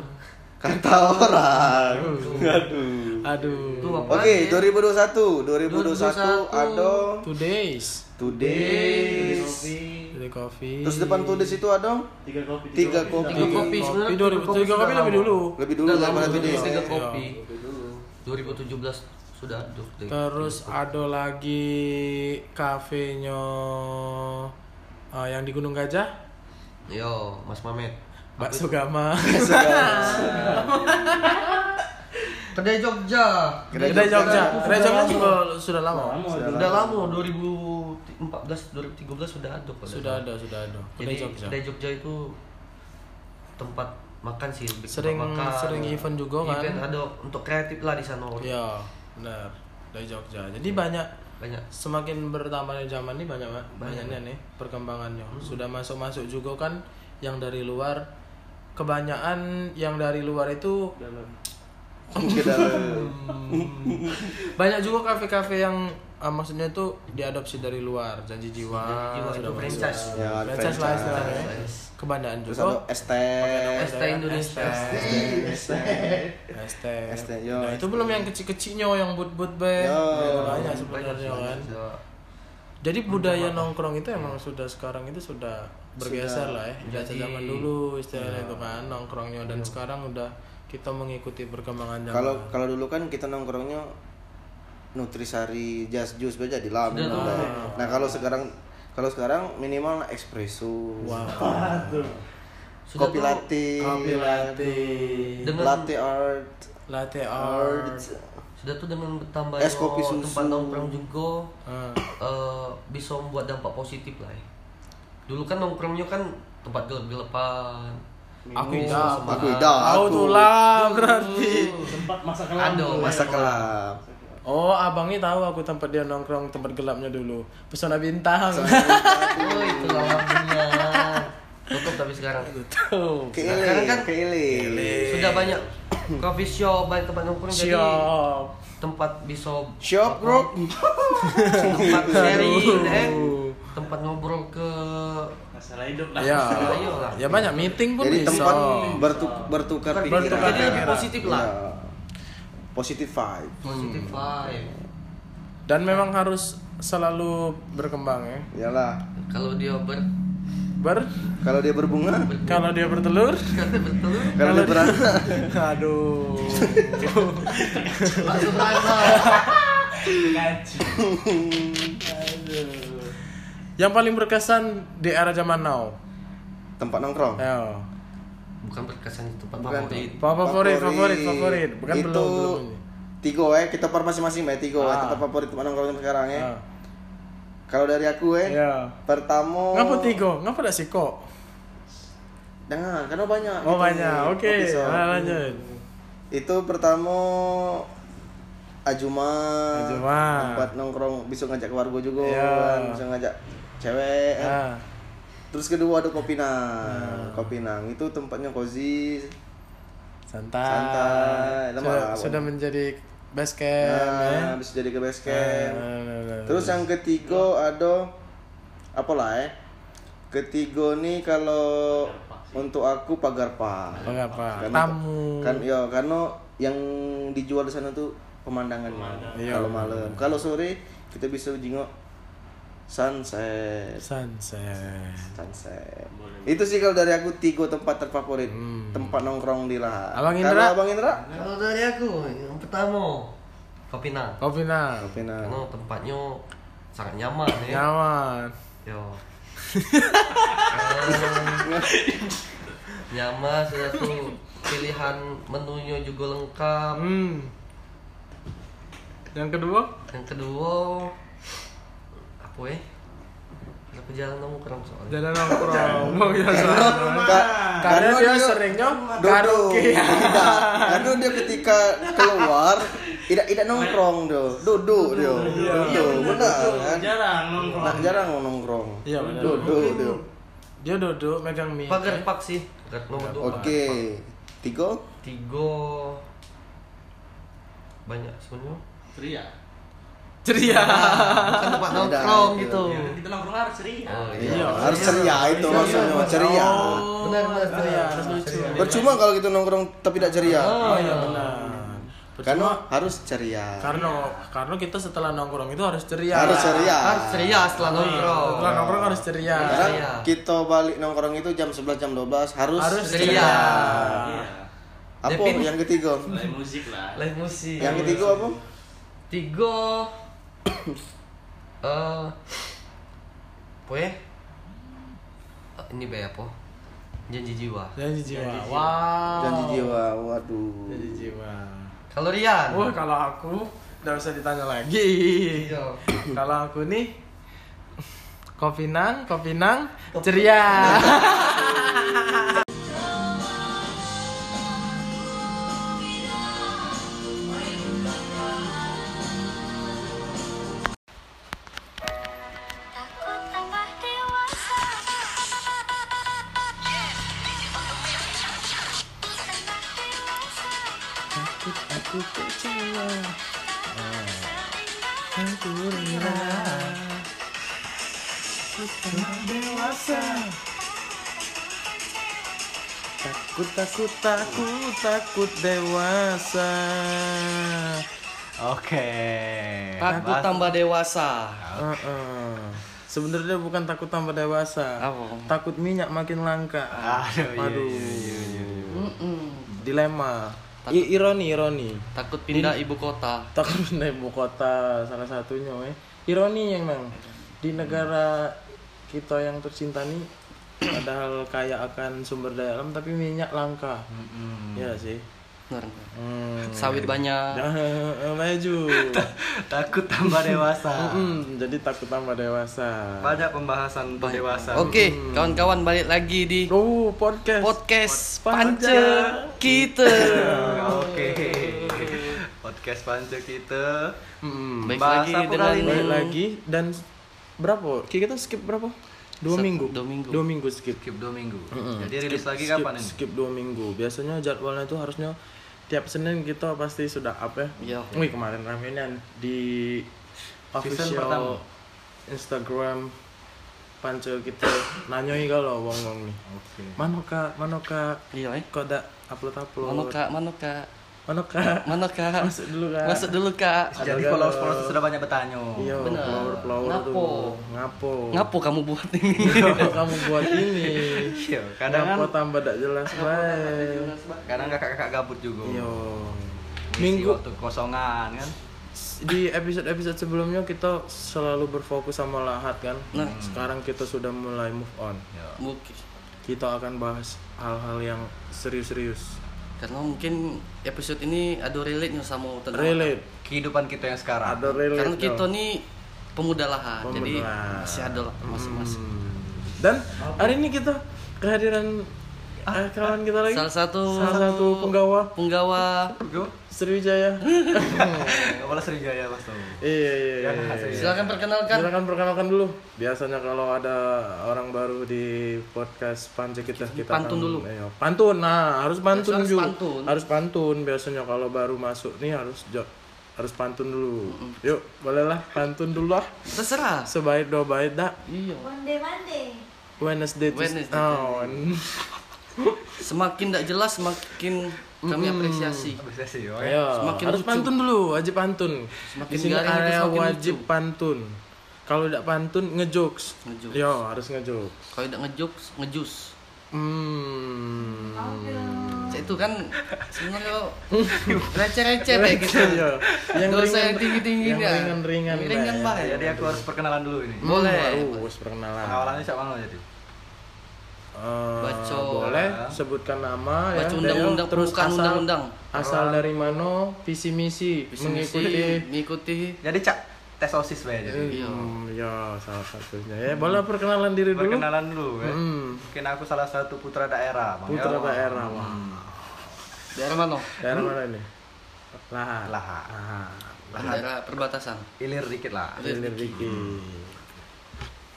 Kata orang. Aduh. Aduh. Oke, aja? 2021. 2021 2021. ada Two days. Today. kopi Jadi kopi. Terus depan tulis itu ada tiga kopi Tiga kopi. Tiga kopi sebenarnya Kopi 2000 tiga kopi lebih dulu. lebih dulu daripada Today. tiga Iya. kopi. 2017 sudah aduk deh. Terus ada lagi kafenya eh, yang di Gunung Gajah, Yo, Mas Mamet. Bakso Gama. Kedai Jogja. Kedai Kedai Jogja. Kedai sudah Jogja lama. juga sudah lama. Sudah lama 2014 2013 sudah kalau Sudah ada, sudah ada. Kedai Jogja. Kedai Jogja itu tempat makan sih tempat Sering makan. sering event juga kan. Event ada untuk kreatif lah di sana. Iya, benar. Kedai Jogja. Jadi banyak Banyak. semakin bertambahnya zaman ini banyak banyak Banyak. banyaknya nih perkembangannya. Sudah masuk-masuk juga kan yang dari luar. Kebanyakan yang dari luar itu dalam. Banyak juga kafe-kafe yang ah, maksudnya itu diadopsi dari luar. Janji jiwa, Jiwa sudah franchise. Ya, franchise lah istilahnya. Terus juga. ada ST. ST Indonesia. ST ST, nah itu ST. belum yang kecil-kecilnya yang but-but banyak sebenarnya kan. jadi budaya nongkrong itu emang sudah sekarang itu sudah bergeser lah ya. Tidak Jadi- zaman dulu istilahnya itu kan nongkrongnya. Dan sekarang udah kita mengikuti perkembangan zaman Kalau kalau dulu kan kita nongkrongnya Nutrisari, Just Juice aja di udah. tuh. Nah, kalau sekarang kalau sekarang minimal espresso. wow Sudah Kopi latte. kopi latte Dengan- Latte art. latte Art. art sudah tuh dengan bertambahnya Es kopi susu. tempat nongkrong juga Ah. eh, bisa membuat dampak positif lah ya. Dulu kan nongkrongnya kan tempat gelap-gelapan. Aku semangat. Aku tidak. Aku Aku. tuh lah berarti. tempat masa kelam Ada, tuh. Masa kelam. Oh, abangnya tahu aku tempat dia nongkrong tempat gelapnya dulu. Pesona bintang. Oh itu lampunya. Tutup tapi sekarang. Tuh. Keile, Sekarang kan keile. Sudah banyak coffee shop, banyak tempat nongkrong jadi tempat bisa Shop group. tempat sharing, Aduh. eh. tempat ngobrol ke masalah hidup lah Ya, ya banyak meeting pun Jadi bisa. tempat bertuk bertukar Bertukar pikiran. pikiran. jadi lebih positif lah. Iya. Positive vibe. Positif vibe. Dan memang harus selalu berkembang ya. Iyalah. Kalau dia ber Ber Kalau dia berbunga, kalau dia bertelur, kalau dia beranak. aduh. langsung beranak. Yang paling berkesan di era zaman now. Tempat nongkrong. Ya. Bukan berkesan itu tempat Bukan. favorit. Favorit, favorit, favorit. Bukan itu belum. Tigo eh kita per masing-masing ya tigo eh Ah. tempat favorit tempat nongkrong sekarang ya. Ah. Kalau dari aku eh Ya. pertama Ngapa tiga? Ngapa tidak siko? Jangan, karena banyak. Oh gitu. banyak. Oke, Kopi shop. ah, lanjut. Itu pertama Ajuma, Ajuma. tempat nongkrong bisa ngajak keluarga juga kan, bisa ngajak cewek kan. Ah. Terus kedua ada Kopinang. Kopinang itu tempatnya cozy. Santai. Santai, lemah Sudah, sudah menjadi base camp ya. Nah, bisa jadi ke base camp. Nah, nah, nah, Terus nah. yang ketiga ada apa lah eh? Ketiga nih kalau untuk aku pagar pak. Pagar. Karena- Tamu. Kan ya karena yang dijual di sana tuh pemandangannya. Iya. Kalau malam, kalau sore kita bisa jenguk sunset. sunset. Sunset. Itu sih kalau dari aku tiga tempat terfavorit. Hmm. Tempat nongkrong di Lahat. Abang Kalau Indra? Abang Indra? Kalau dari aku yang pertama Kopinang. Kopi nah. Kopinang. Karena tempatnya sangat nyaman ya. Nyaman. Yo. Nyaman sudah tuh pilihan menunya juga lengkap. Hmm. Yang kedua? Yang kedua ya? Aku jalan nongkrong soalnya. Jalan nongkrong. Mau ya. Ka- Karena dia seringnya karaoke. Tidak. Karena dia ketika keluar tidak tidak nongkrong do, duduk dia, duduk, benar kan? jarang nongkrong Nah, jarang nongkrong. Iya, benar. Duduk dia. Dia duduk megang mic. Pagar pak sih. Pagar nomor dua. Oke, tiga. Tiga banyak sebenarnya. Ria ceria. Bukan tempat nongkrong gitu. Kita nongkrong harus ceria. Oh Iya. iya. harus ceria itu maksudnya ceria Oh, Benar, benar, ceria, percuma kalau kita nongkrong tapi tidak ceria Oh iya benar. karena Percuma harus ceria karena karena kita setelah nongkrong itu harus ceria. harus ceria Harus ceria setelah nongkrong. Setelah nongkrong harus ceria. karena Ceria. kita balik nongkrong itu jam 11 jam 12 harus, Harus ceria. ceria. Iya. apa yang ketiga Mulai musik lah. Live musik. yang ketiga apa Tiga. Eh. apa ya? Eh, Ini be apa? Janji jiwa. Janji jiwa. Wow. janji jiwa waduh Janji jiwa. Kalau Rian. Wah kalau aku udah usah ditanya lagi. Iya. kalau aku nih kopi nang, kopi nang, ceria. dewasa. Takut takut takut takut dewasa. Oke. Takut tambah dewasa. Heeh. Sebenarnya bukan takut tambah dewasa. Apa? Takut minyak makin langka. Aduh, iya, Aduh. iya, iya, iya, iya. Mm-mm. Dilema. I- ironi, ironi. Takut pindah ibu kota. Takut pindah ibu kota salah satunya, eh. Ironi yang nang di negara kita yang tercinta nih padahal kaya akan sumber daya alam tapi minyak langka. Iya sih. Benar. Hmm. Sawit banyak. maju. Takut tambah dewasa. Mm, jadi takut tambah dewasa. Banyak pembahasan untuk dewasa. Oke, kawan-kawan balik lagi di Oh, podcast. podcast Pance kita. Oke. Podcast panca kita. Mm. Baik Bahas lagi apa dengan kali ini? Balik lagi dan berapa? Kita skip berapa? Dua Satu- minggu. dua minggu. Dua minggu skip. Skip dua minggu. Mm-mm. Jadi rilis Skip- lagi skip- kapan ini? Skip dua minggu. Biasanya jadwalnya itu harusnya tiap Senin kita pasti sudah up ya. Iya. Wih kemarin ramenan di official. Instagram Pancel kita nanyoi kalau wong wong nih. Kak, mana kak, Iya, eh. kok ada upload upload. Mana kak, mana kak, Mana kak? Masuk dulu kak. Masuk dulu kak. Jadi followers followers sudah banyak bertanya. Iya, Benar. flower flower Ngapo? tuh. Ngapo? Ngapo kamu buat ini? Ngapo kamu buat ini? Iya, kadang kan Ngapo tambah tak jelas baik. kadang kakak-kakak gabut juga. Iya. Minggu waktu kosongan kan. di episode-episode sebelumnya kita selalu berfokus sama lahat kan. Nah. Sekarang kita sudah mulai move on. Mungkin Kita akan bahas hal-hal yang serius-serius. Karena mungkin episode ini ada relate-nya sama tentang Relate. Kehidupan kita yang sekarang. Ada relate. Karena kita dong. nih pemuda lahan, jadi masih ada lah masing-masing. Hmm. Dan hari ini kita kehadiran eh, kawan kita lagi. Salah satu Salah satu penggawa penggawa. Sriwijaya. Boleh Sriwijaya Mas tuh. iya iya iya. Jangan iya. Silakan perkenalkan. Silakan perkenalkan dulu. Biasanya kalau ada orang baru di podcast Pance kita kita Pantun akan- dulu. Iya, pantun. Nah, harus pantun Harus juga. pantun. Harus pantun. Biasanya kalau baru masuk nih harus jo- harus pantun dulu. Yuk, bolehlah pantun dulu lah. Terserah. Sebaik dua baik dah. Iya. Monday Monday. Wednesday, Wednesday. Oh, Semakin tidak jelas semakin kami apresiasi. Apresiasi yo. Ayo, Semakin harus lucu. pantun dulu, wajib pantun. Semakin Di sini garing area semakin wajib lucu. pantun. Kalau tidak pantun ngejokes. Ngejokes. Yo, harus ngejokes. Kalau tidak ngejokes, ngejus. Hmm. Cek itu kan sebenarnya receh-receh kayak gitu. Iya. Yang Dosa ringan- yang tinggi-tinggi yang ringan-ringan, Yang ringan bah. Jadi aku harus perkenalan dulu ini. Boleh. Harus perkenalan. Pengawalannya siapa mana jadi? Baca. boleh sebutkan nama Baca ya. undang-undang, terus asal undang-undang. asal dari mana visi misi Visi mengikuti misi, mengikuti Jadi cak tes osis bae jadi. Iya. Hmm, ya salah satunya ya boleh perkenalan diri dulu Perkenalan dulu ya. Hmm. Mungkin aku salah satu putra daerah. Bang. putra Ya. daerah wah daerah mana? daerah mana ini lah Lah. lah Daerah perbatasan. Ilir dikit lah. Hilir dikit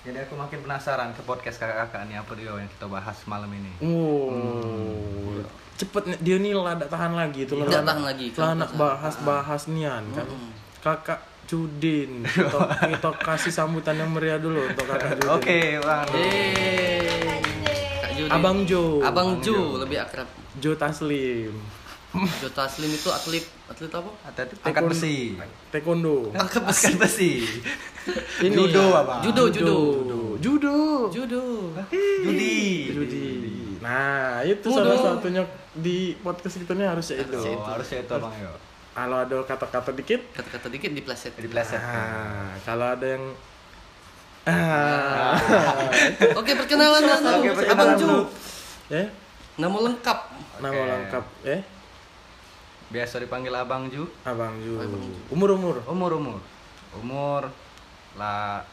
Jadi aku makin penasaran ke podcast kakak-kakak nih apa dia yang kita bahas malam ini. Oh, cepet nih, dia nih lah tak tahan lagi itu Tidak tahan lagi, Lah nak kan, bahas bahas nian kan. Mm-mm. Kakak Cudin. Kita, kasih sambutan yang meriah dulu untuk kakak Cudin. Oke, Bang. Yeay. Kak Judi. Abang Jo. Abang Jo lebih akrab. Jo Taslim. Jo Taslim itu atlet atlet apa? Hati-hati angkat besi. Taekwondo. Angkat besi. Angkat besi. Ini Judo, ya. Abang. Judo, judo. Judo. Judo. Judi. Judi. Nah, itu Judo. salah satunya di podcast kita ini harusnya itu. Oh, harusnya itu Bang yo. Kalau ada kata-kata dikit, Kata-kata dikit di pleset. Di pleset. ah, kalau ada yang ah, Oke, perkenalan dulu. Oke, perkenalan Abang Ju. dulu. ya, Nama lengkap. nama lengkap ya, Biasa dipanggil Abang Ju. Abang Ju. Abang Ju. Umur umur. Umur umur. Umur lah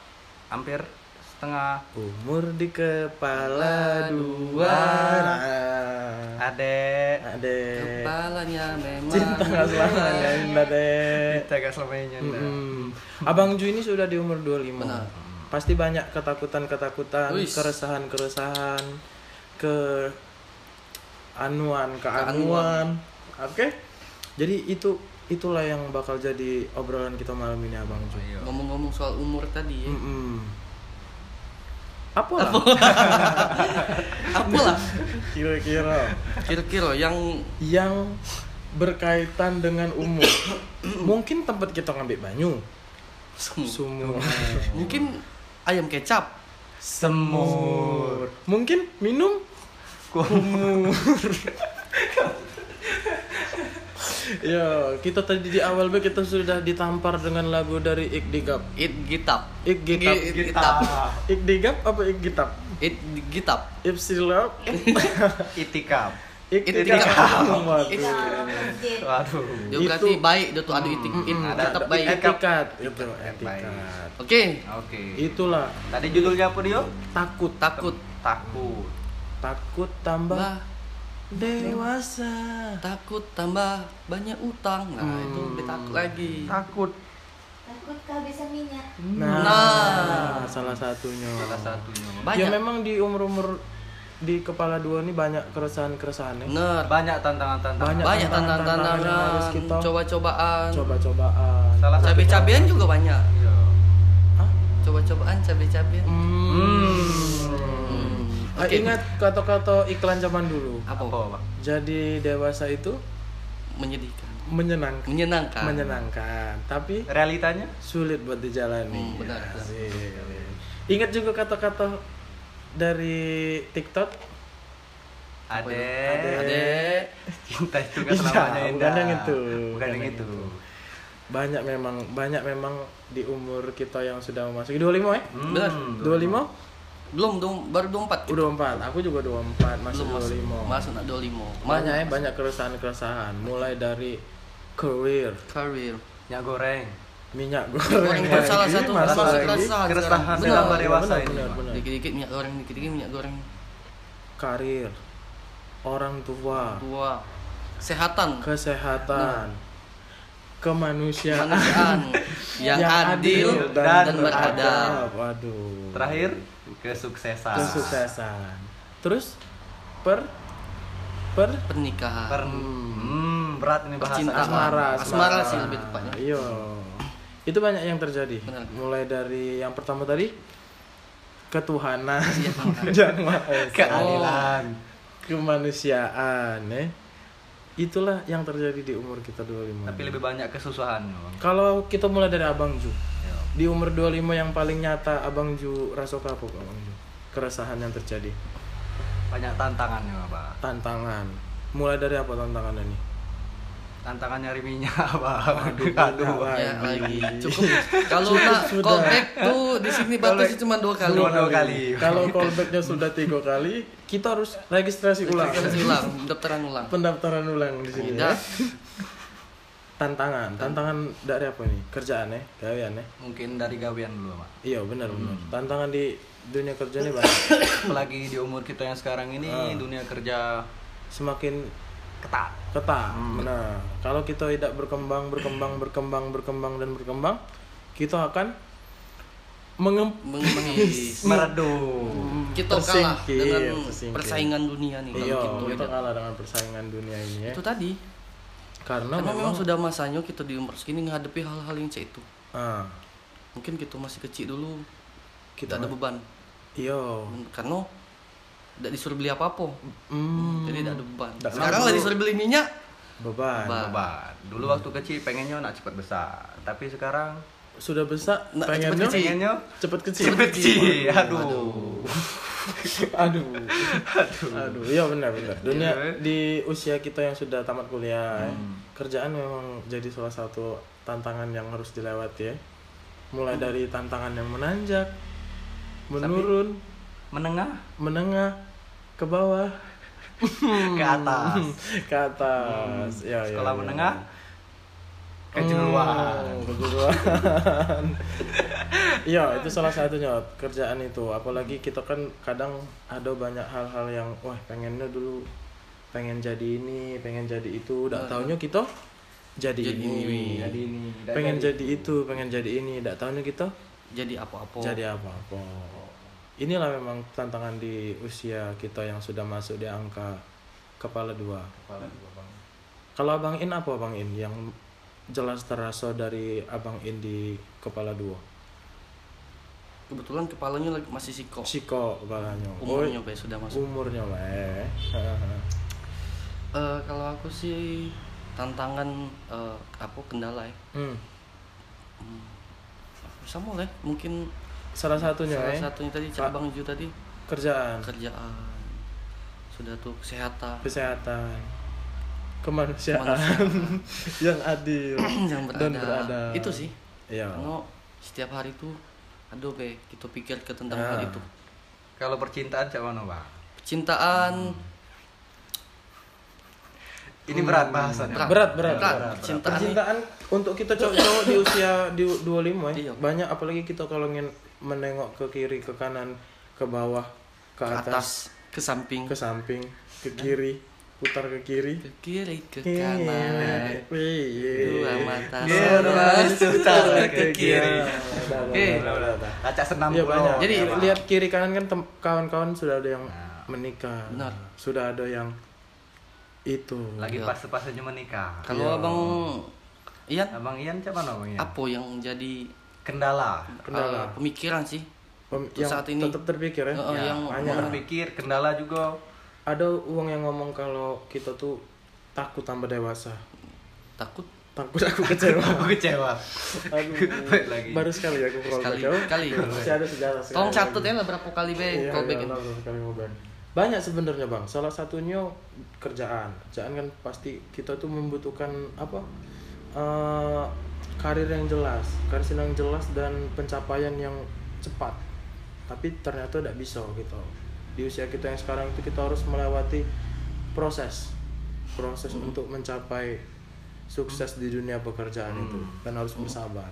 hampir setengah Umur di kepala dua. Nah, adek Ade. Kepalanya memang. Cinta nggak selamanya indah deh. kita gak selamanya. Abang Ju ini sudah di umur 25. Benar. Pasti banyak ketakutan-ketakutan, keresahan-keresahan, ke anuan, keanuan. Oke? Jadi itu itulah yang bakal jadi obrolan kita malam ini Abang Ju. Ayo. Ngomong-ngomong soal umur tadi ya. Mm-mm. Apa lah? Apalah Kira-kira kira-kira yang yang berkaitan dengan umur. Mungkin tempat kita ngambil banyu, sumur, mungkin ayam kecap. semur. Mungkin minum kumur. ya, kita tadi di awal be kita sudah ditampar dengan lagu dari Ikdigap. It gitap. Ikdigap. It gitap. Ikdigap apa Ikgitap? It gitap. Ipsilap. Itu masjid. Waduh. Dia Itu- berarti baik dia tuh ada itik it ada- gitap ada baik. Etikat itu etikat. Oke, Oke. Itulah Tadi judulnya apa Dio? takut takut Takut. takut tambah bah dewasa. takut tambah banyak utang. Nah, Hmm. itu lebih takut lagi. Takut. Takut kehabisan minyak. Nah, Nah. salah satunya. Salah satunya. Ya Banyak. memang di umur-umur di kepala dua ini banyak keresahan-keresahan ya. Bener. Banyak tantangan-tantangan. Banyak Banyak tantangan-tantangan yang harus tantangan, kita coba-cobaan. coba-cobaan. Salah satu. Cabe-cabean juga banyak. Iya. Hah? Coba-cobaan cabe-cabean. Hmm. Hmm. Ah, Oke. Ingat kata-kata iklan zaman dulu. Apa? Apa, Pak? Jadi dewasa itu Menyedihkan. menyenangkan. Menyenangkan. Menyenangkan, tapi Realitanya? sulit buat dijalani. Hmm, benar, benar. Asik. Ingat juga kata-kata dari TikTok. Adek. Adek. Cinta itu gak Iya, selamanya bukan indah. yang itu. Bukan Bukan yang itu. Banyak memang banyak memang di umur kita yang sudah memasuki 25 ya? Hmm, Benar. 25? Belum dong, baru 24. Udah 4. Aku juga 24, masih Belum masuk. 25. Masuk nak 25. Banyak ya, banyak keresahan-keresahan. Mulai dari career, Career. Minyak goreng. minyak goreng. Goreng itu salah satu lagi. keresahan. Keresahan dalam Benar. dewasa benar, ini, benar. Dikit-dikit minyak goreng, dikit-dikit minyak goreng. Karir, orang tua, Tua. Kesehatan. kesehatan, kemanusiaan, Kemanusiaan yang, adil, dan, beradab. Waduh. Terakhir kesuksesan. kesuksesan. Terus per per Pernikahan. Per- hmm, berat ini bahasa. Percintaan. asmara, Asmara sih lebih tepatnya. Iya. Itu banyak yang terjadi. Benar. Mulai dari yang pertama tadi ketuhanan, Iya, Keadilan. kemanusiaan, ya. Itulah yang terjadi di umur kita 25. Tapi lebih banyak kesusahan. Bang. Kalau kita mulai dari Abang Ju. Ya. Di umur 25 yang paling nyata Abang Ju rasa apa Abang Ju? Keresahan yang terjadi. Banyak tantangannya, Pak. Tantangan. Mulai dari apa tantangannya nih? Tantangan nyari minyak, Pak. Aduh, Aduh. Ya lagi. Cukup. Kalau nak callback tuh di sini batasnya cuma dua kali. Dua, dua kali. Kalau callbacknya sudah tiga kali, kita harus registrasi ulang. Registrasi ulang, daftaran ulang. Pendaftaran ulang di sini. Ya. Tantangan, tantangan dari apa nih? Kerjaan ya, gawean ya. Mungkin dari gawean dulu, Pak. Iya benar benar. Hmm. Tantangan di dunia kerja ini banyak. Apalagi di umur kita yang sekarang ini, Ah. dunia kerja Semakin ketat. ketat. Hmm. Nah, kalau kita tidak berkembang, berkembang, berkembang, berkembang dan berkembang, kita akan mengem Mengis. Meredup. Kita kalah Tersingkir, dengan tersingkir. persaingan dunia nih Iya, kita. kalah dengan persaingan dunia ini ya. Itu tadi. Karena Karena memang memang sudah masanya kita di umur segini menghadapi hal-hal yang cek itu. ah. Mungkin kita masih kecil dulu kita ada beban. Iya. Karena tidak disuruh beli apa-apa. Hmm, jadi tidak ada beban. Nggak sekarang lah disuruh beli minyak beban. Beban. Beban. Dulu waktu kecil pengennya nak cepat besar, tapi sekarang sudah besar Nggak, pengennya cepet kecil. pengennya cepet kecil cepet kecil. Aduh. aduh aduh iya benar benar dunia Iya. di usia kita yang sudah tamat kuliah ya, kerjaan memang jadi salah satu tantangan yang harus dilewati ya mulai dari tantangan yang menanjak menurun Menengah menengah ke bawah ke atas. ke atas ya, ya, Sekolah ya. menengah kejuruan. Oh, kejuruan. Iya, itu salah satunya kerjaan itu. Apalagi kita kan kadang ada banyak hal-hal yang wah pengennya dulu pengen jadi ini, pengen jadi itu, udah taunya kita jadi, Jadi ini. ini. Jadi ini Pengen jadi itu, pengen jadi ini, udah taunya kita jadi apa-apa jadi apa-apa. Inilah memang tantangan di usia kita yang sudah masuk di angka kepala dua. Kalau Abang In apa Abang In yang jelas terasa dari Abang In di kepala dua? kebetulan kepalanya lagi masih siko. Siko kepalanya. umurnya Bay, sudah masuk. umurnya weh. Eh, kalau aku sih tantangan eh, apa kendala ya hmm. sama lah mungkin Salah satunya salah eh, satunya tadi cabang itu tadi. Kerjaan, kerjaan. Sudah tuh kesehatan. Kesehatan, kemanusiaan yang adil yang dan berada beradab. itu sih Iya. karena setiap hari tuh aduh be kita pikir ke tentang Ah. hal itu Kalau percintaan cak mana, Pak? cintaan Ini berat bahasanya. berat berat, Berat. berat. Percintaan percintaan untuk kita cowok-cowok di usia di 25 ya Iya. banyak apalagi kita kalau ingin menengok ke kiri ke kanan ke bawah ke ke atas, atas ke samping ke samping ke kiri putar ke kiri ke kiri ke Iya. kanan dua mata Gerak, sutar ke kiri Oke. Kaca senam Iya pulau. banyak. Jadi, lihat kiri kanan kan tem- kawan-kawan sudah ada yang menikah. Benar. Sudah ada yang itu. lagi pas-pasnya menikah. kalau abang Ian Abang Ian Bang Ian? apa yang jadi Kendala. Kendala. eh, pemikiran sih Pem- yang saat ini. tetap terpikir ya. Oh, Ya, yang banyak. berpikir kendala juga. Ada uang yang ngomong kalau kita tuh takut tambah dewasa. takut Takut aku kecewa. Aku kecewa. Aduh. Lagi. Baru sekali aku Sekali. Oh, sekali. Masih ada sejarah sekali. tolong catat ya berapa kali be Iya, call back iya. Banyak sebenarnya bang. Salah satunya kerjaan. Kerjaan kan pasti kita tuh membutuhkan apa? eh, karir yang jelas, karir yang jelas dan pencapaian yang cepat. Tapi ternyata tidak bisa gitu. Di usia kita yang sekarang itu kita harus melewati proses, proses untuk mencapai sukses di dunia pekerjaan itu dan harus bersabar.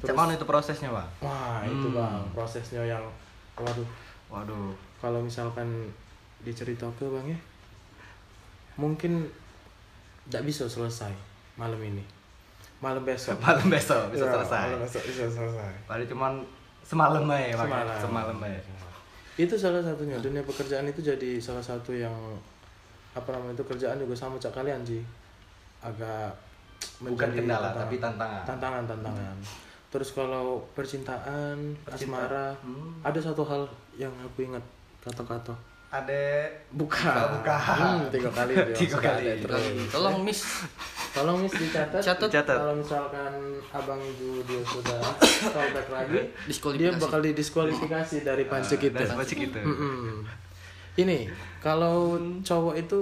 Cak mana itu prosesnya, Pak? Wah itu bang prosesnya yang waduh Waduh. kalau misalkan diceritakan bang ya mungkin tidak bisa selesai malam ini malam besok Malam besok bisa Ya, selesai. malam besok bisa selesai Padahal cuman semalam aja, Pak. Semalam. Semalam aja. Itu salah satunya dunia pekerjaan itu jadi salah satu yang apa namanya itu kerjaan juga sama cak kalian sih agak Bukan kendala, tantangan. tapi tantangan. tantangan tantangan terus kalau percintaan Percintaan. asmara Hmm. ada satu hal yang aku ingat kata-kata Ada bukan bukan. Hmm, tiga kali dia Tiga kali. terus. Tolong miss tolong miss dicatat Catat. Catat. kalau misalkan abang itu dia sudah callback lagi Diskualifikasi. dia bakal didiskualifikasi dari pancik itu Dari pancik itu. Mm-mm. ini kalau cowok itu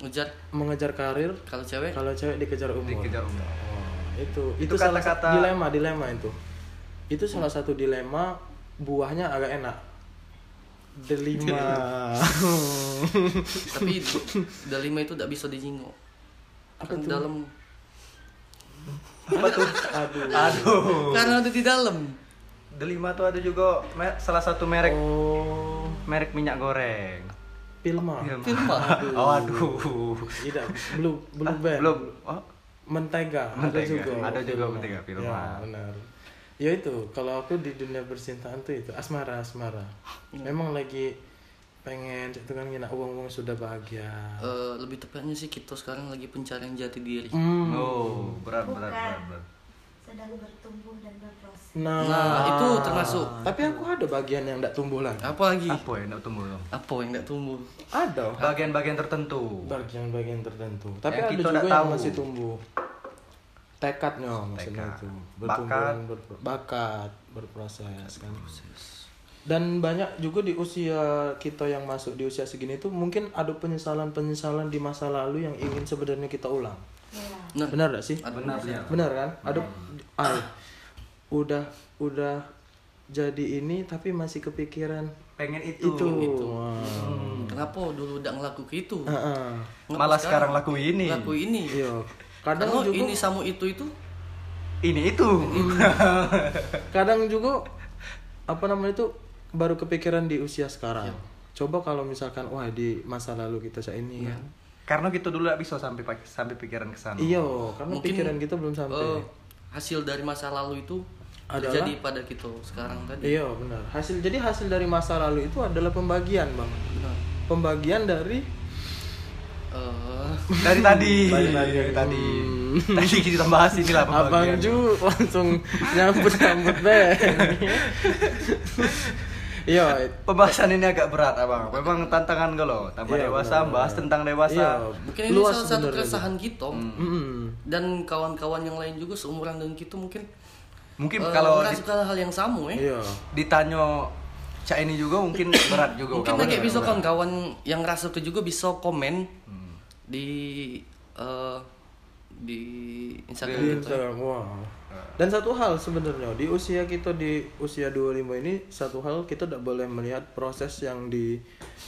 ngejar mengejar karir kalau cewek kalau cewek dikejar umur Dikejar umur. Oh, itu itu, Itu salah satu kata-kata- dilema dilema itu itu salah satu dilema buahnya agak enak delima tapi delima itu tidak bisa dijingok Apa kan tuh? dalam aduh Aduh. karena ada di dalam Delima tuh ada juga salah satu merek oh merek minyak goreng. Pilma Filma. Oh, aduh. tidak blue blue band Belum. Oh, mentega, ada Mentega. juga Ada juga mentega, Pilma. ya benar ya itu kalau aku di dunia percintaan tuh itu asmara asmara memang lagi pengen itu kan gini uang uang sudah bahagia Eh, lebih tepatnya sih kita sekarang lagi pencarian jati diri Hmm. oh, berat berat Bukan. berat berat. sedang bertumbuh dan berproses. Nah, Nah, itu termasuk. Tapi aku ada bagian yang tidak tumbuh lagi. Apa lagi? Apa ya nak tumbuh? Apa yang tidak tumbuh? Ada. Bagian-bagian tertentu. Bagian-bagian tertentu. Tapi Yang ada kita juga yang tahu. masih tumbuh. Tekadnya maksudnya Tekad. itu. Bertumbuh Bakat. berpro- bakat, berproses kan. Dan banyak juga di usia kita yang masuk di usia segini itu mungkin ada penyesalan-penyesalan di masa lalu yang ingin sebenarnya kita ulang. Ya. Nah, Benar gak sih? Benar ya. Benar kan? Ada ah, udah udah jadi ini tapi masih kepikiran Pengen itu. itu. Wah. Kenapa dulu udah ngelakuin itu? Heeh. Ngapa Malah sekarang laku ini. Laku ini. Iya. Kadang juga ini sama itu itu Ini itu. kadang juga apa namanya itu baru kepikiran di usia sekarang. Coba kalau misalkan wah di masa lalu kita saya ini kan. Karena kita dulu gak bisa sampai sampai pikiran ke sana. Iya, karena Mungkin, pikiran kita belum sampai. eh, hasil dari masa lalu itu Adalah- terjadi pada kita sekarang tadi. Iya, benar. Hasil jadi hasil dari masa lalu itu adalah pembagian, Bang. Nah, Pembagian dari eh, Dari tadi. Dari tadi. Dari tadi. Hmm. Tadi kita bahas inilah Abang pembagian. Ju langsung nyambut nyambut be. Iya, Pembahasan ini agak berat abang. Memang tantangan gue loh. Tambah Iya, dewasa, benar, bahas tentang dewasa. Iya, mungkin ini luas salah satu keresahan kita Mm-mm. dan kawan-kawan yang lain juga seumuran dengan kita mungkin Mungkin eh, kalau di- merasakan hal yang sama eh. Iya. ditanya cak ini juga mungkin berat juga. Mungkin kayak bisa kawan-kawan yang ngerasa ke juga bisa komen Hmm. Di eh, di Instagram Di kita. Instagram, wow. Dan satu hal sebenarnya di usia kita di usia 25 ini satu hal kita tidak boleh melihat proses yang di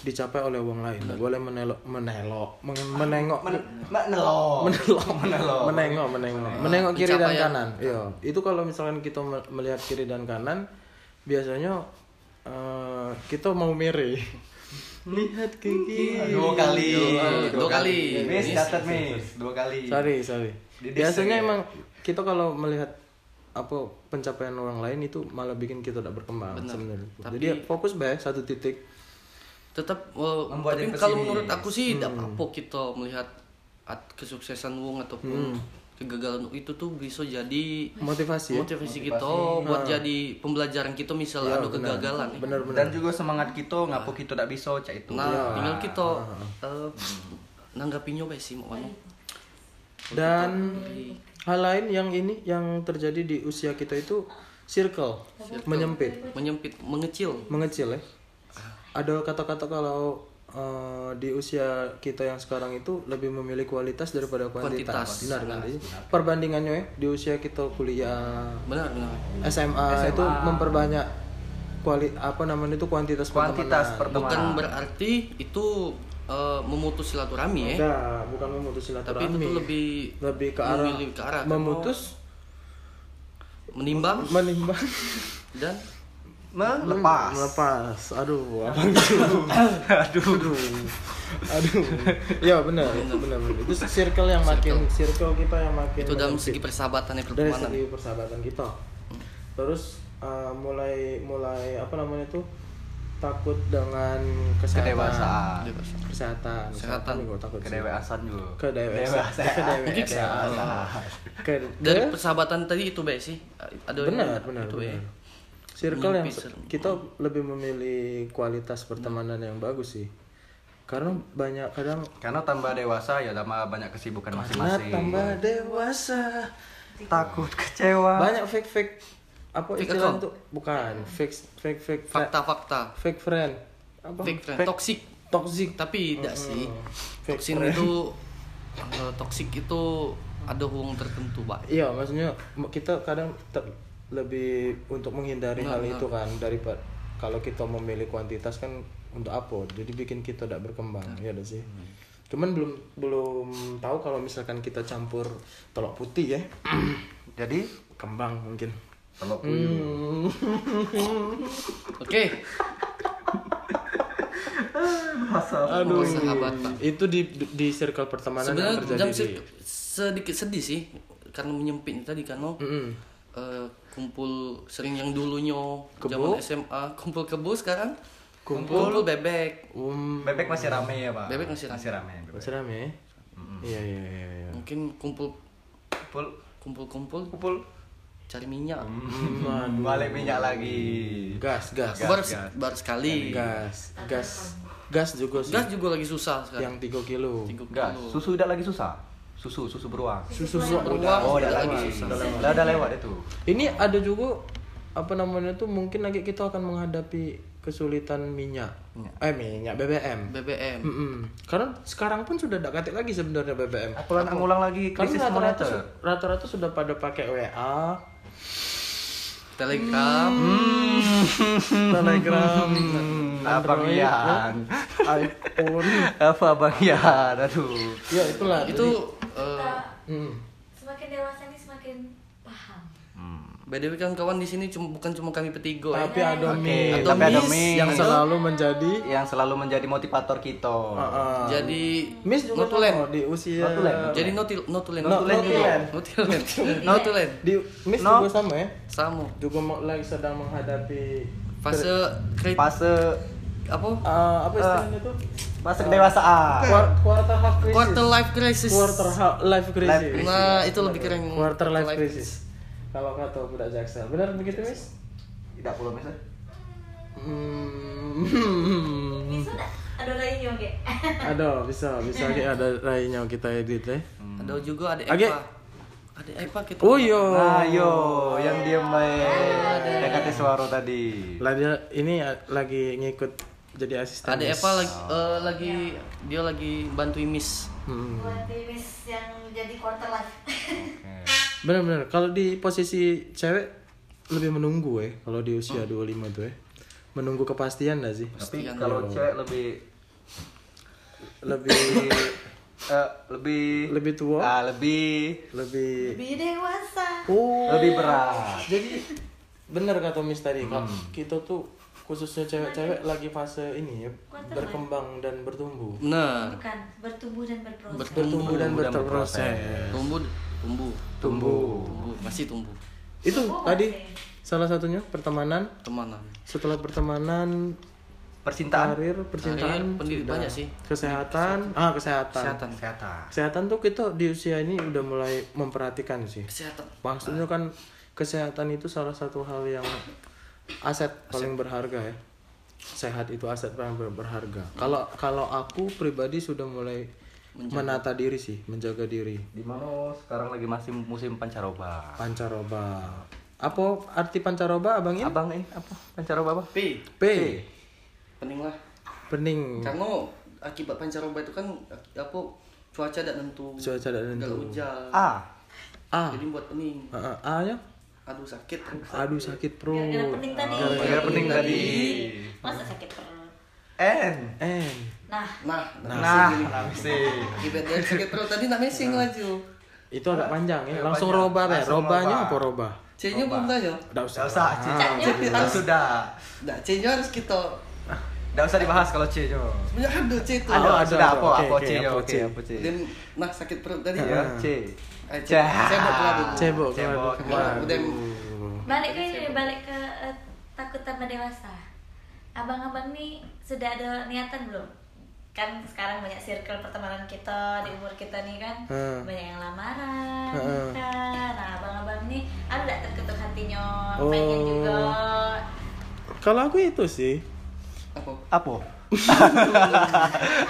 dicapai oleh orang lain. Tidak boleh menelok menelok men- menengok Mbak Nelo. menelok menengok menengok menengok kiri dan Pencapaian. kanan. Iya, itu kalau misalkan kita me- melihat kiri dan kanan biasanya eh, kita mau mere. Lihat ke kiri. Dua kali. Dua kali. Miss catat miss. Dua kali. Sorry, sorry. Biasanya ya? emang kita kalau melihat apa pencapaian orang lain itu malah bikin kita tidak berkembang Benar. sebenarnya. Jadi fokus baik satu titik. tetap eh, Membuat tapi kalau menurut aku sih tidak apa-apa kita melihat at- kesuksesan wong ataupun kegagalan itu tuh bisa jadi Motivasi ya. motivasi kita buat jadi pembelajaran kita misal Iya, ada benar. kegagalan ya. Benar-benar. Dan juga semangat kita ngapo kita tidak bisa cak itu. nah Iya. tinggal kita eh, nanggapinya baik sih mau. Dan hal lain yang ini yang terjadi di usia kita itu circle, menyempit, menyempit mengecil mengecil ya. Ada kata-kata kalau eh, di usia kita yang sekarang itu lebih memilih kualitas daripada kuantitas. Kuantitas. Benar kan? Jadi, Perbandingannya ya di usia kita kuliah benar benar SMA, itu memperbanyak kuali apa namanya itu kuantitas Kuantitas pertemanan. bukan berarti itu eh, memutus silaturahmi ya Enggak, bukan memutus tapi silaturahmi. itu tuh lebih lebih ke arah, ke arah memutus menimbang menimbang dan Melepas. melepas. Aduh, apa gitu? Aduh. Aduh. Ya benar, benar benar. Itu circle yang makin circle kita yang makin itu dalam segi persahabatan ya dari pertemanan segi persahabatan kita. Terus uh, mulai mulai apa namanya itu takut dengan kesehatan. Kedewasaan. Dewasa. Kesehatan. Kesehatan. juga takut. Kedewasaan juga. Kedewasaan. Kedewasaan. Ke- dari ke- persahabatan tadi itu baik sih ada benar benar itu ya benar. Circle yang kita lebih memilih kualitas pertemanan yang bagus sih. Karena banyak kadang Karena tambah dewasa ya tambah banyak kesibukan karena masing-masing. tambah dewasa Takut kecewa. banyak fake fake apa Fake istilah account? itu bukan fake fake fake fri- fakta-fakta. fake friend. Apa? Fake friend. Toxic. toxic. Tapi tidak sih. Fake toxic friend. itu eh, toxic itu ada hubung tertentu pak. Iya maksudnya kita kadang lebih untuk menghindari Benar, hal benar. itu kan daripada kalau kita memilih kuantitas kan untuk apa jadi bikin kita tidak berkembang ya ada sih cuman belum belum tahu kalau misalkan kita campur telur putih ya Jadi kembang mungkin kalau Hmm. oke aduh Persahabatan. itu di di circle pertemanan yang sebenarnya terjadi jam di se- sedikit sedih sih karena menyempit tadi karena Mm-mm. eh, kumpul sering yang dulunya Kebo? zaman SMA kumpul kebo sekarang Kumpul? kumpul bebek um, bebek masih rame ya, Pak? Bebek masih rame. Masih rame. bebek. masih rame ya? iya iya iya iya mungkin kumpul Kumpul kumpul kumpul kumpul cari minyak. Hmm, Balik minyak lagi. gas gas Gas, baru, gas. baru sekali. gas gas gas juga sih Gas juga lagi susah sekarang. yang 3 kilo Tiga Gas. kilo. Susu udah lagi susah. Susu, susu beruang. susu Beruang Oh, udah udah lagi. susah. Udah, udah lewat itu. ini ada juga apa namanya tuh mungkin lagi kita akan menghadapi kesulitan minyak Minyak. eh minyak BBM BBM. Mm-mm. karena sekarang pun sudah tidak katik lagi sebenarnya BBM Aku lan ngulang lagi karena krisis rata-rata, moneter. su- rata-rata sudah pada pakai WA Telegram. Telegram Abang Android, Ian. iPhone Apa Bang Ian? Aduh. ya itulah Itu kita eh, Hmm. semakin dewasa ini semakin paham BDW kan kawan di sini cuma bukan cuma kami bertiga ya. tapi ada Oke, Miss Atau tapi ada Miss Miss yang selalu menjadi yang selalu menjadi motivator kita. uh, Jadi Miss juga notulen. di usia Notulen. Jadi notil notulen. Notulen juga. Notulen. Notulen. di Miss No. juga sama ya Sama. juga mau- lagi sedang menghadapi Fase Fase apa? Eh, apa istilahnya tuh fase kedewasaan. Quar- quarter half crisis Quarter life crisis. quarter half life crisis Life crisis. Nah, itu lebih keren. quarter life crisis kalau kata budak jaksel benar begitu Miss Tidak perlu Miss. hmm. bisa ada lainnya oke ada bisa bisa kayak ada lainnya kita edit ya Ada juga ada. Eva. Ada Eva kita. oh iya Nah, yo, yang diem baik. Dekat suara tadi. lah dia ini lagi ngikut jadi asisten Ada Miss. Eva lagi eh, lagi dia lagi bantuin Miss. Hmm. buat timis yang jadi quarter life. Benar-benar kalau di posisi cewek lebih menunggu ya kalau di usia 25 tuh ya menunggu kepastian gak sih? Tapi Pastikan kalau dulu. cewek lebih lebih eh, lebih lebih tua? Ah, lebih lebih lebih dewasa. Oh. Lebih berat. jadi bener kata Miss tadi Kak, kita tuh khususnya cewek-cewek lagi fase ini ya berkembang dan bertumbuh Benar. bukan bertumbuh dan berproses bertumbuh dan berproses Tumbuh tumbuh tumbuh tumbuh masih tumbuh. itu Tumbuh tadi salah satunya pertemanan Temanan. setelah pertemanan Percintaan. karir percintaan Karir, banyak sih. kesehatan ah kesehatan Kesehatan. Kesehatan. kesehatan tuh kita di usia ini udah mulai memperhatikan sih Kesehatan. maksudnya kan kesehatan itu salah satu hal yang aset paling berharga ya sehat itu aset paling ber- berharga kalau kalau aku pribadi sudah mulai menata diri sih menjaga diri Di mana sekarang lagi masih musim pancaroba. pancaroba apa arti pancaroba abang ini Abang ini apa? Pancaroba apa? P. P Pening lah. pening Karena akibat pancaroba itu kan apa cuaca tidak tentu. cuaca tidak Nggak tentu hujan. A. A Jadi buat pening. A, A, A nya Aduh sakit. aduh sakit perut gara-gara pening tadi Gara-gara pening tadi. masa sakit perut N. N nah Nah, Nah, sih. Akibat dari sakit perut tadi nak mesing laju. itu agak panjang ya langsung roba ya robanya roba. apa roba C-nya belum tanya. Nggak usah usah, C. C sudah. Nah, C-nya harus kita Gak usah dibahas kalau C nya. sebenarnya ada C itu. Ada, Oh, ada, apa? Apa C nya? apa Oke, C? apa C? Dan nah sakit perut tadi Ya, ya. C. Eh. Cebok cebok Cebok. balik ke balik ke eh, takut tambah dewasa abang-abang nih sudah ada niatan belum kan sekarang banyak circle pertemanan kita di umur kita nih kan Hmm. banyak yang lamaran Hmm. kan nah abang-abang nih ada nggak terketuk hatinya Oh. pengen juga kalau aku itu sih Apa? Apa?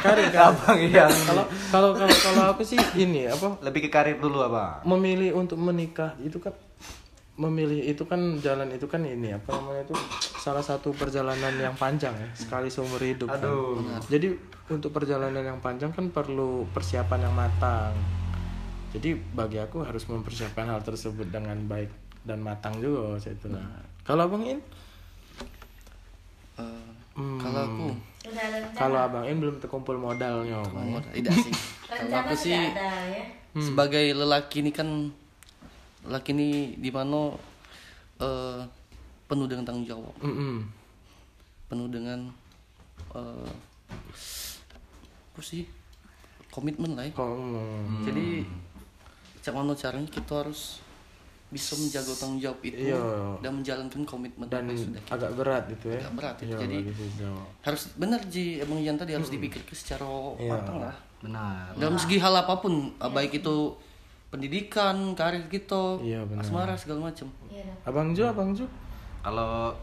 Karir kan Abang iya. kalau kalau kalau kalau aku sih ini apa Lebih ke karir dulu, Abang. memilih untuk menikah itu kan memilih itu kan jalan itu kan ini apa namanya itu salah satu perjalanan yang panjang ya sekali seumur hidup kan. Aduh. jadi untuk perjalanan yang panjang kan perlu persiapan yang matang jadi bagi aku harus mempersiapkan hal tersebut dengan baik dan matang juga saya itu nah kalau abang In Eh, Hmm. Kalau aku kalau abang In belum terkumpul modalnya Bang, ya. tidak sih. Kalau rencana aku sih ada ya sebagai lelaki ini kan lelaki ini di mana eh, penuh dengan tanggung jawab, Mm-mm. penuh dengan eh, apa sih komitmen lah ya. Kok, mm, Jadi cak mana caranya kita harus bisa menjaga tanggung jawab itu Iya. dan menjalankan komitmen dan sudah kita agak berat itu ya Agak berat itu. Iya, Jadi- harus benar ji emang yang tadi harus dipikirkan secara Iya. matang lah Benar. dalam segi hal apa pun baik itu pendidikan karir gitu Iya, benar. asmara segala macam Iya. Abang Ju, Abang Ju. Kalau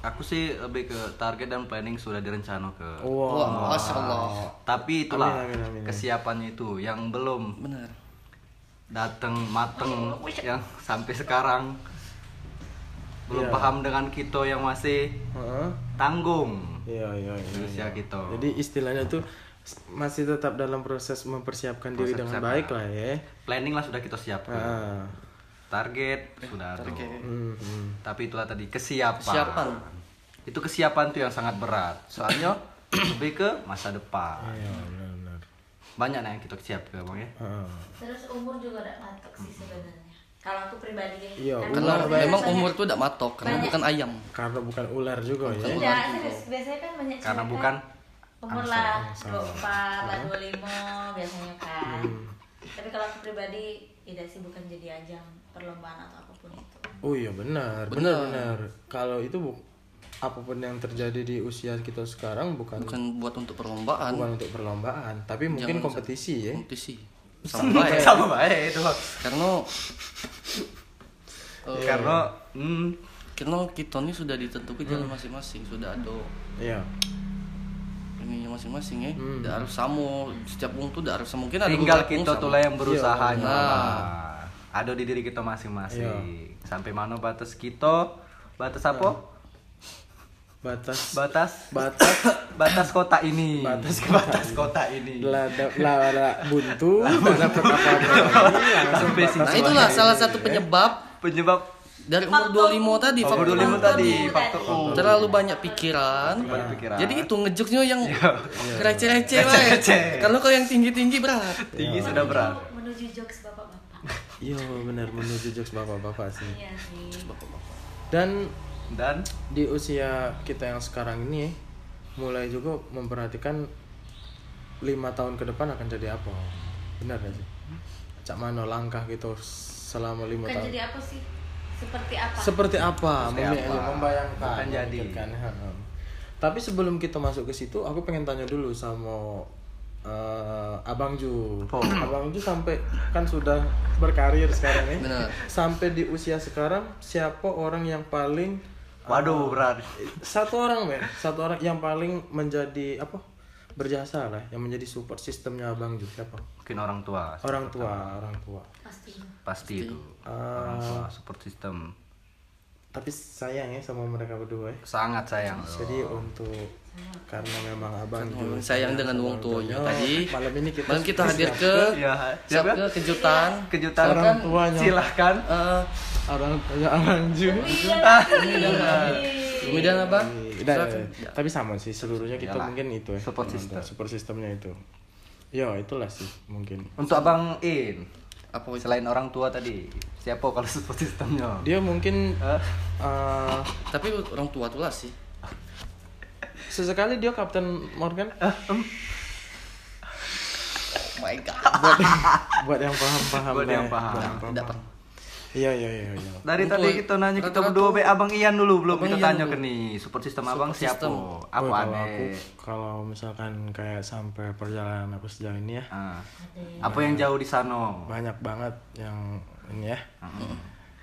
aku sih lebih ke target dan planning sudah direncana ke. wah masya allah Tapi itulah Amin, amin, amin. kesiapannya itu yang belum benar datang mateng yang sampai sekarang belum Iya. paham dengan kita yang masih Heeh. tanggung Iya, iya, iya. di usia iya. kita. Jadi istilahnya tuh masih tetap dalam proses mempersiapkan diri dengan baik lah ya. Planning lah sudah kita siapkan. Ah. Target sudah ada. Hmm, hmm. Tapi itulah tadi kesiapan. Kesiapan. Itu kesiapan tuh yang sangat berat. Soalnya lebih ke masa depan. Iya, benar-benar. Banyak nah yang kita siapkan bang ya. Heeh. Terus umur juga udah matok sih sebenarnya. Kalau aku pribadi ya. Iya, Karena karena memang banyak- umur tuh tidak matok karena banyak- bukan ayam Karena bukan ular juga ya. Tidak, serius. biasanya kan banyak Karena bukan kan umur lah angsa. 24 lah 25 biasanya kan. Hmm. Tapi kalau aku pribadi tidak sih bukan jadi ajang perlombaan atau apa pun itu. Oh iya benar, benar benar. Kalau itu bu apa pun yang terjadi di usia kita sekarang bukan bukan, bukan buat untuk perlombaan untuk perlombaan, tapi mungkin Jangan kompetisi ya. kompetisi sama baik Sama baik itu. karena eh, Karena hmm, karena kita ini sudah ditentukan jalan masing-masing sudah ada Iya. ininya masing-masing ya Hmm. tidak harus sama setiap wong tuh tidak harus sama mungkin ada tinggal kita tuh lah yang berusaha Iya, nyoba. Ada di diri kita masing-masing. Iya. Sampai mana batas kita? Batas apa? Batas Batas batas batas kota ini. Batas batas kota ini. lah lah lah buntu, Sampai batas nah itulah salah satu penyebab Penyebab dari umur 25 tadi faktor faktor dulu tadi, tadi. faktor terlalu banyak pikiran jadi itu ngejoknya yang Iya. receh-receh kalau kalau yang tinggi-tinggi berat tinggi sudah berat. Menuju jokes bapak-bapak. Iya benar menuju jokes bapak-bapak sih. Iya sih. Dan Dan di usia kita yang sekarang ini mulai juga memperhatikan lima tahun ke depan akan jadi apa benar gak sih cak mana langkah gitu selama lima Bukan tahun jadi apa sih? Seperti apa? seperti apa, Seperti apa? membayangkan Akan jadi. ha. tapi sebelum kita masuk ke situ aku pengen tanya dulu sama eh, abang Ju Oh. abang Ju sampai kan sudah berkarir sekarang ya Benar. sampai di usia sekarang siapa orang yang paling waduh berat. satu orang men satu orang yang paling menjadi apa berjasa lah yang menjadi support sistemnya abang Ju siapa Mungkin orang tua. orang tua orang tua Pastinya. Pasti itu. Ah. Orang tua support system. Tapi sayang ya sama mereka berdua ya Sangat sayang. jadi untuk karena memang abang Ju sayang dengan wong tuanya tadi malam ini kita malam kita hadir ke Ya, siap siapa? ke kejutan Kejutan Orang tuanya. Silahkan. Eh, orang tuanya abang Ju Umi dan Abang Udah, Silakan. ya. tapi sama sih seluruhnya kita Iyalah. mungkin itu ya Support system. support sistemnya itu ya itulah sih mungkin Untuk Abang In. Apa? Selain orang tua tadi, siapa kalau support sistemnya? dia mungkin eh, tapi orang tua tuh lah sih sesekali dia Kapten Morgan oh my god buat buat yang paham-paham Buat lah yang ya. paham. Buat yang tidak paham. paham iya iya iya iya Dari Untuk tadi kita nanya kita berdua be Abang Ian dulu belum Abang kita Ian tanya dulu. ke nih support system Support Abang siapa? Apa Woi, kalau aku aneh? kalau misalkan kayak sampai perjalanan aku sejauh ini ya Ah. Apa yang jauh di sana? banyak banget yang ini ya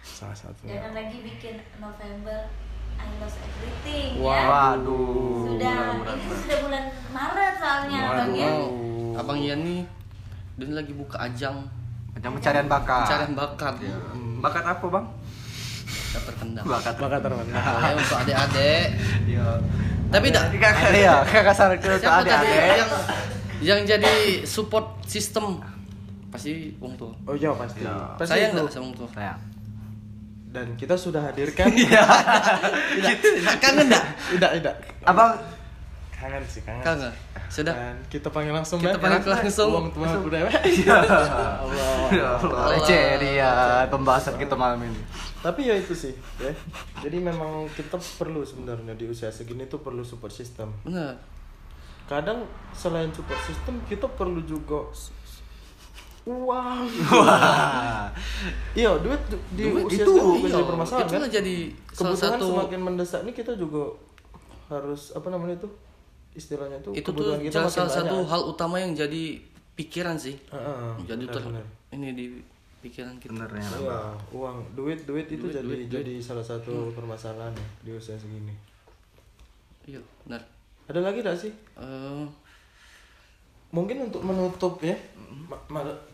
salah satunya Jangan lagi bikin November I lost everything Wow. ya. Waduh. Sudah berat, ini sudah bulan Maret soalnya Bang ya. wow abang Ian nih dia lagi buka ajang Macam pencarian bakat. pencarian bakat ya Bakat apa bang? kita terkendang Bakat. bakal terbentuk Soalnya untuk adik-adik Iya. tapi tidak Kakak ya, kakak saran ke adik-adik. yang yang jadi support sistem pasti wong tua oh iya pasti Iya. pasti sayang itu. nggak sama wong tua Sayang. dan kita sudah hadirkan kangen nggak tidak tidak Abang kangen sih kangen kangen. sudah. Dan kita panggil langsung Kita Beb. panggil langsung. uang tua budaya. Ya Allah, receh dia pembahasan kita malam ini. tapi ya itu sih ya. Jadi memang kita perlu sebenarnya di usia segini tuh perlu support system. Benar. Kadang selain support system kita perlu juga uang. Wah. iya duit di di Duit usia itu, iya, jadi permasalahan itu kan? jadi salah kebutuhan satu semakin mendesak ini kita juga harus apa namanya itu istilahnya itu itu tuh kebutuhan kita salah salah satu banyak. hal utama yang jadi pikiran sih Heeh, jadi benar, ter benar. ini di pikiran kita. Benernya. Iya, uang, duit, duit itu Duit, jadi duit, duit. jadi salah satu permasalahan ya di usia segini. Iya, benar. Ada lagi gak sih? Eh, Mungkin untuk menutup ya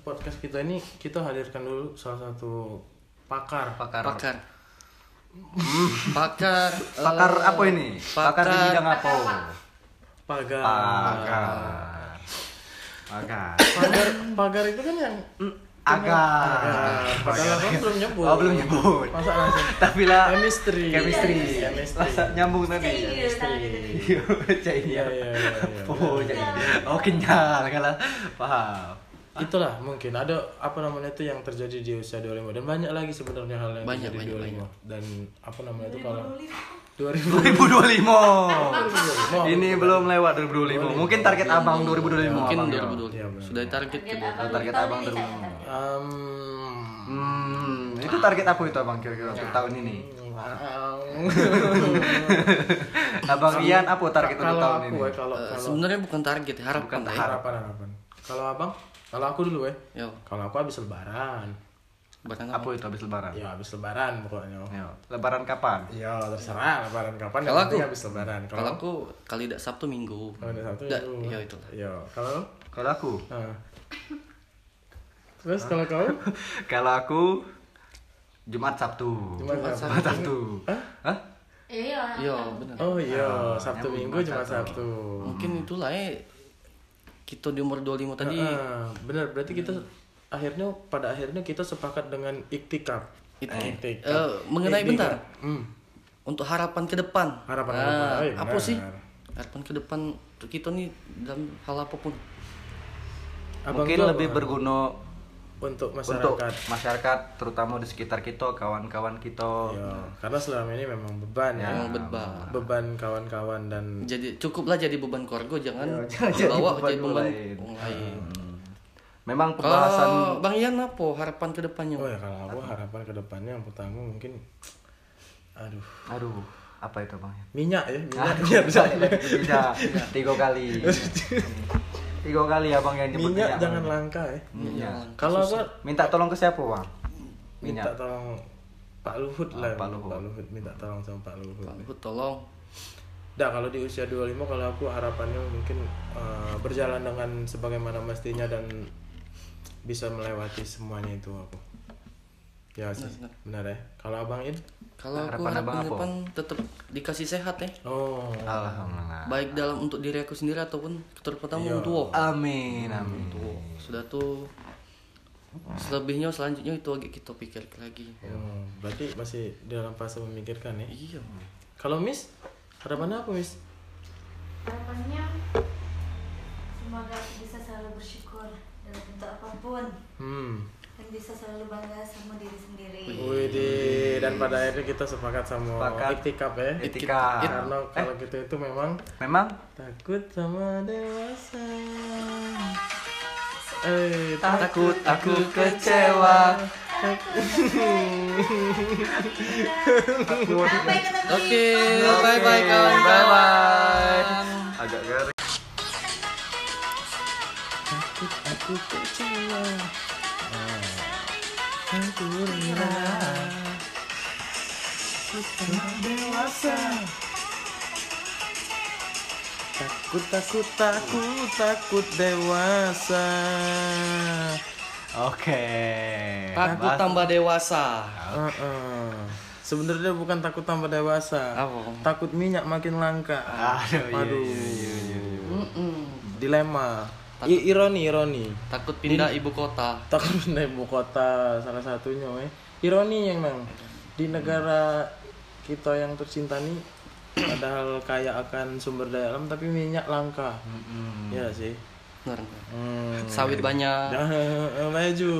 podcast kita ini kita hadirkan dulu salah satu pakar. Pakar. pakar. Pakar. Pakar apa ini? Pakar di bidang apa? Pagar. Pagar. Pagar. Pagar, pagar itu kan yang Agar. Padahal kan belum nyebut. Oh, belum nyebut. Masa langsung Tapi lah chemistry. Chemistry. Chemistry. Masa nyambung tadi. Iya, Chemistry. Iya, Iya, cair. iya, iya, iya. Oh, jadi. Oh, kenyal kalau paham. Itulah mungkin ada apa namanya itu yang terjadi di usia 25 dan banyak lagi sebenarnya hal yang Banyak, terjadi banyak, di 25 dan apa namanya itu kalau 2025. Ini belum lewat 2025. Mungkin target abang 2025. Mungkin abang, ya. 2020. Iya, benar. Sudah target Target kita. abang target tahun abang ini dulu. catatan. um, Hmm, itu target apa itu abang kira-kira untuk tahun ini? Abang Ian apa target untuk tahun aku ini? ya kalau Eh, kalau sebenarnya bukan target, harapan Bukan ya. harapan harapan kalau abang kalau aku dulu ya kalau aku habis lebaran barang Apa itu habis lebaran? ya habis lebaran pokoknya Ya, Lebaran kapan? ya terserah lebaran kapan Kalau aku- habis lebaran Kalau aku kali tidak Sabtu Minggu. kalau ada satu Da- itu iya, itulah. ya kalau Kalau aku, Nah. terus kalau kau kalau aku Jumat Sabtu. Jumat Jumat Sabtu. Hah? Iya, Iya, benar. oh iya Ah, sabtu nyambung minggu Jumat cuma Sabtu. sabtu Mungkin itulah ya kita di umur 25 tadi Ah, benar berarti kita akhirnya pada akhirnya kita sepakat dengan iktikaf Itu. Iktikaf. Eh, mengenai Iktikaf. bentar. Hmm. untuk harapan ke depan. Harapan ke Nah, depan. Apa sih? Harapan ke depan untuk kita nih dalam hal apa pun. Abang Mungkin lebih ah, berguna untuk untuk masyarakat masyarakat, terutama di sekitar kita, kawan-kawan kita. Ya, karena selama ini memang beban ya. Memang beban. Beban kawan-kawan dan Jadi cukuplah jadi beban keluarga jangan Ya, jangan jadi bawa beban jadi beban lain. lain. Memang pembahasan Kalau Bang Ian apa harapan ke depannya? oh ya kalau aku harapan ke depannya yang pertama mungkin aduh Aduh, apa itu bang? minyak ya minyak Ah, biar bisa, bisa. Tiga kali. Tiga kali abang yang nyebut minyak minyak, jangan Bang. langka ya Minyak. kalau aku Minta tolong ke siapa bang? minta Minyak. tolong Pak Luhut Oh, lah Pak Luhut. Pak Luhut minta tolong sama Pak Luhut Pak Luhut tolong. Dah kalau di usia 25 kalau aku harapannya mungkin eh, berjalan dengan sebagaimana mestinya dan bisa melewati semuanya itu aku. Ya sih, benar ya. Kalau Abang In? Kalau aku Harapan depan tetap dikasih sehat ya. Oh. Alhamdulillah. Baik dalam untuk diri aku sendiri ataupun terutama Iya. orang tua. Amin, amin. Sudah tuh selebihnya selanjutnya itu agak kita pikir lagi. Oh, berarti masih dalam fase memikirkan ya. Iya. Kalau Miss, harapannya apa Miss? Harapannya semoga aku bisa selalu bersyukur dalam bentuk apa pun Hmm. dan bisa selalu bangga sama diri sendiri. Widih, dan pada akhirnya kita sepakat sama Sepakat. iktikaf ya. Etika. Karena kalau kita itu memang Memang Takut sama dewasa. Eh, takut aku kecewa. Oke, bye bye kawan Bye bye. Agak garing. Aku kecewa. Aku rela. Takut dewasa. Takut, takut, takut, takut dewasa. Oke. Takut Bahas- tambah dewasa. Heeh. Sebenarnya bukan takut tambah dewasa. Apa? Takut minyak makin langka. Aduh, iya, Waduh. iya, iya, iya, iya. Mm-mm. Dilema. I- ironi, ironi. Takut pindah ibu kota. Takut pindah ibu kota salah satunya eh. Ironi yang memang di negara kita yang tercinta nih padahal kaya akan sumber daya alam tapi minyak langka. Iya sih. Benar. Hmm. Sawit banyak. Dah, maju.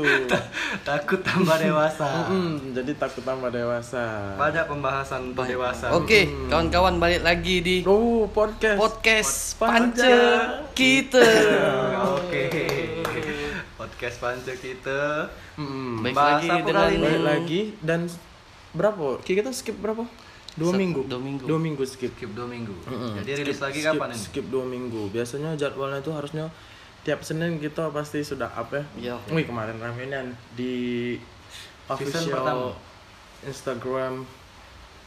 Takut tambah dewasa. Mm, jadi takut tambah dewasa. Banyak pembahasan untuk dewasa. Oke, kawan-kawan balik lagi di Oh, podcast. podcast Panca Panca kita. Oke. Podcast panca kita. Mm. Baik lagi dengan ini? Balik lagi dan berapa? Kita skip berapa? Dua minggu. dua minggu. Dua minggu skip. Skip dua minggu. Mm-mm. Jadi rilis Skip- lagi skip- kapan ini? Skip dua minggu. Biasanya jadwalnya itu harusnya tiap Senin kita pasti sudah up ya. Iya. Wih kemarin ramenan di official pertama. Instagram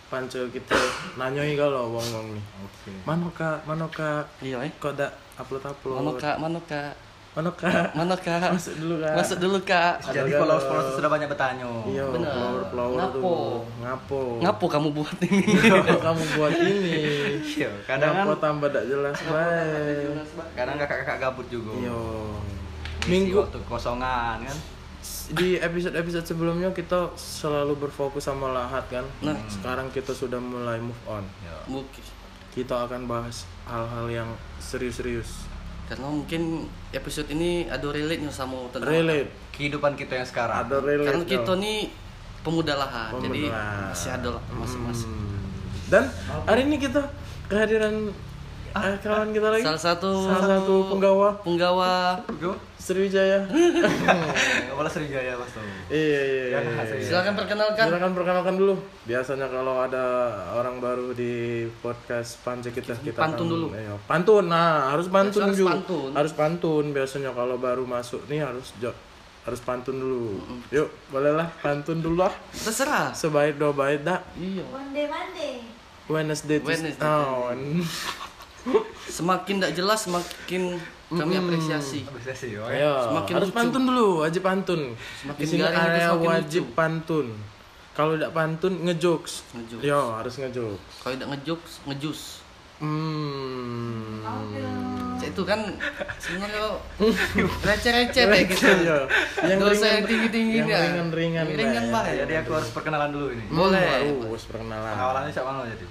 Panco kita nanyoi kalau wong wong nih. Oke. Mana kak, mana kak, Iya, eh. kok dak upload upload. Mana kak, mana kak, Mana kak, masuk dulu kak. Masuk dulu kak. Jadi Ada followers sudah banyak bertanya. Iya, Bener. flower flower Ngapo? tuh. Ngapo? Ngapo kamu buat ini? Ngapo kamu buat ini? Iya, kadang kan Ngapo tambah tak jelas baik. kadang kakak-kakak gabut juga. Iya. Minggu waktu kosongan kan. di episode-episode sebelumnya kita selalu berfokus sama lahat kan. Nah. Sekarang kita sudah mulai move on. Mungkin. Kita akan bahas hal-hal yang serius-serius. Karena mungkin episode ini ada relate-nya sama tentang Relate. Kehidupan kita yang sekarang. Ada relate. Karena kita dong. nih pemuda lahan, jadi masih ada lah masing-masing. Hmm. Dan hari ini kita kehadiran eh, kawan kita lagi. Salah satu Salah satu penggawa penggawa. Go. Sriwijaya. Kepala Sriwijaya Mas tuh. iya iya iya. Jangan iya. Silakan perkenalkan. Silakan perkenalkan dulu. Biasanya kalau ada orang baru di podcast Pance kita kita Pantun akan- dulu. Iya, pantun. Nah, harus pantun Harus juga. pantun. Harus pantun biasanya kalau baru masuk nih harus harus pantun dulu. Yuk, bolehlah pantun dulu lah. Terserah. Sebaik dua baik dah. Iya. Monday Monday. Wednesday, Wednesday. Oh, Semakin tidak jelas semakin kami apresiasi. Apresiasi. Oh, Ayo, Semakin harus lucu. pantun dulu, wajib pantun. Semakin Di sini area semakin wajib lucu. pantun. Kalau tidak pantun ngejokes. Ngejokes. Yo, harus ngejokes. Kalau tidak ngejokes, ngejus. Hmm. Cek itu kan sebenarnya receh-receh kayak gitu. Iya. Yang Dosa ringan- yang tinggi-tinggi yang ya. ringan-ringan, Yang ringan. Pak. Jadi aku harus perkenalan dulu ini. Boleh. Hmm, harus perkenalan. Pengawalannya siapa mana jadi?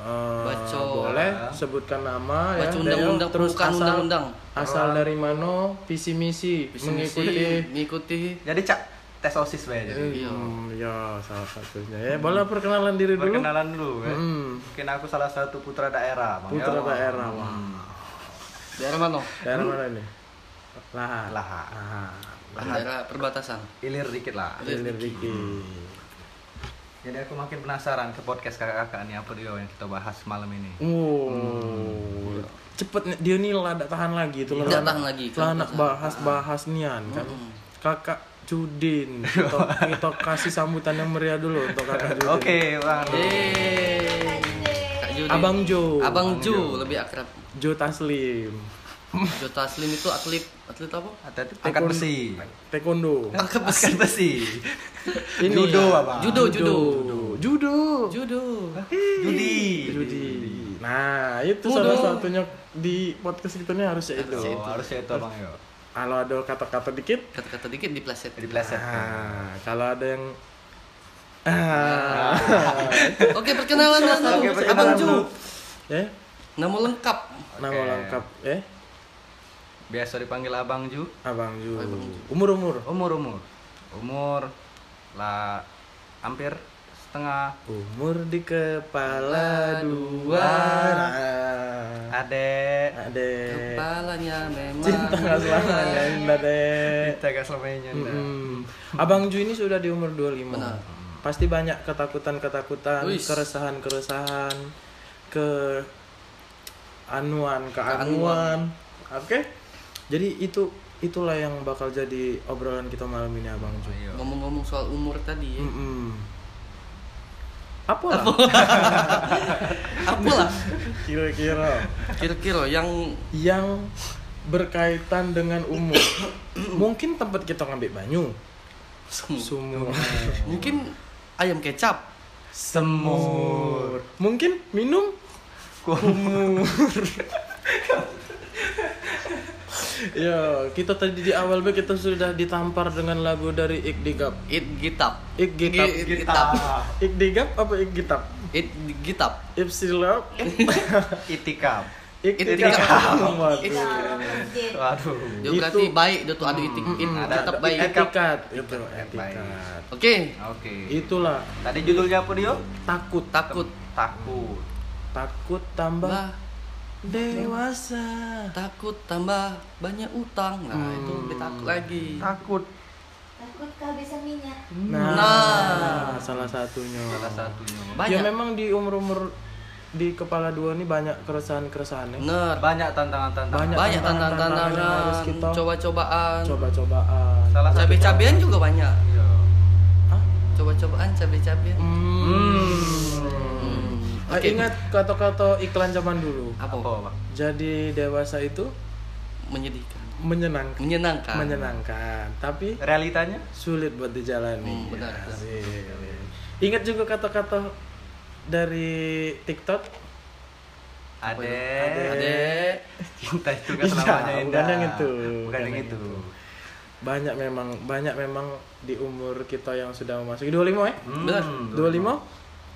Eh, Baca. boleh sebutkan nama ya. Baca Deo. undang-undang, terus bukan asal undang-undang. asal dari mana visi misi Visi mengikuti misi, mengikuti Jadi cak tes osis bae jadi. Iya. Hmm, ya salah satunya ya boleh perkenalan diri dulu Perkenalan dulu ya. Hmm. Mungkin aku salah satu putra daerah, Bang. putra Ya. daerah wah daerah mana? daerah mana ini lahan Lahan. lahan Daerah perbatasan. Ilir dikit lah. Hilir dikit Jadi aku makin penasaran ke podcast kakak-kakak nih apa dia yang kita bahas malam ini. Oh, cepet nih, dia nih lah tak tahan lagi itu Tidak tahan lagi, Lah nak bahas bahas nian kan. Kakak Judin, kita, kita kasih sambutan yang meriah dulu untuk kakak Judin. Oke, Bang. Kak Judi. Abang Jo, Abang Ju lebih akrab. Jo Taslim, Jo Taslim itu atlet atlet apa? Hati-hati angkat besi. Taekwondo, Angkat besi. Angkat besi. Ini Judo, ya, Abang. Judo, judo. Judo, Judo. Judi. Judi. Nah, itu Judo. salah satunya di podcast kita nih harusnya itu. Oh, harusnya itu Bang yo. Kalau ada kata-kata dikit, Kata-kata dikit di pleset. Jadi pleset. ah, kalau ada yang ah, Oke, perkenalan dulu. Oke, perkenalan Abang Ju. ya, Nama lengkap. nama lengkap, ya, Biasa dipanggil Abang Ju. Abang Ju. Abang Ju. Umur umur. Umur umur. Umur lah hampir setengah Umur di kepala dua. adek Ade. Kepalanya memang. Cinta nggak selamanya indah deh. kita gak selamanya Nda. Mm-mm. Abang Ju ini sudah di umur 25. Benar. Pasti banyak ketakutan-ketakutan, keresahan-keresahan, ke anuan, keanuan. Oke? Jadi itu itulah yang bakal jadi obrolan kita malam ini Abang Ju. Iya. Ngomong-ngomong soal umur tadi ya. Mm-mm. Apa lah? Apalah Kira-kira kira-kira yang yang berkaitan dengan umur. Mungkin tempat kita ngambil banyu, semua. sumur, Mungkin ayam kecap. semur. Mungkin minum kumur. ya, kita tadi di awal be kita sudah ditampar dengan lagu dari Ikdigap. It gitap. Ikgitap. It gitap. Ikdigap apa Ikgitap? It gitap. Ipsilap. Itikaf. Itikaf. Waduh. Dia berarti baik, dia tuh ada itik. It Ada- gitap ada baik. Etikat itu etikat. Oke, Oke. Itulah Tadi judulnya apa dia? takut takut. Takut. takut tambah Bah, dewasa. takut tambah banyak utang. Nah, Hmm. itu lebih takut lagi. Takut. Takut kehabisan minyak. Nah, Nah. salah satunya. Salah satunya. Ya Banyak. memang di umur-umur di kepala dua nih banyak keresahan-keresahan ya. Bener. Banyak tantangan-tantangan. Banyak Banyak tantangan-tantangan yang harus tantangan, kita coba-cobaan. coba-cobaan. Salah satu Cabe-cabean juga banyak. Iya. Hah? Coba-cobaan cabe-cabean. Hmm. Ah, Oke. Ingat kata-kata iklan zaman dulu. Apa? Apa, Pak? Jadi dewasa itu Menyedihkan. menyenangkan, Menyenangkan. menyenangkan, tapi Realitanya? sulit buat dijalani. Hmm, benar, benar. Asik. Ingat juga kata-kata dari TikTok. Ade. Adek. Cinta itu kan Iya, selamanya bukan indah. yang itu. Bukan Bukan yang yang itu. Banyak memang, banyak memang di umur kita yang sudah memasuki 25 ya? Hmm. Benar. 25?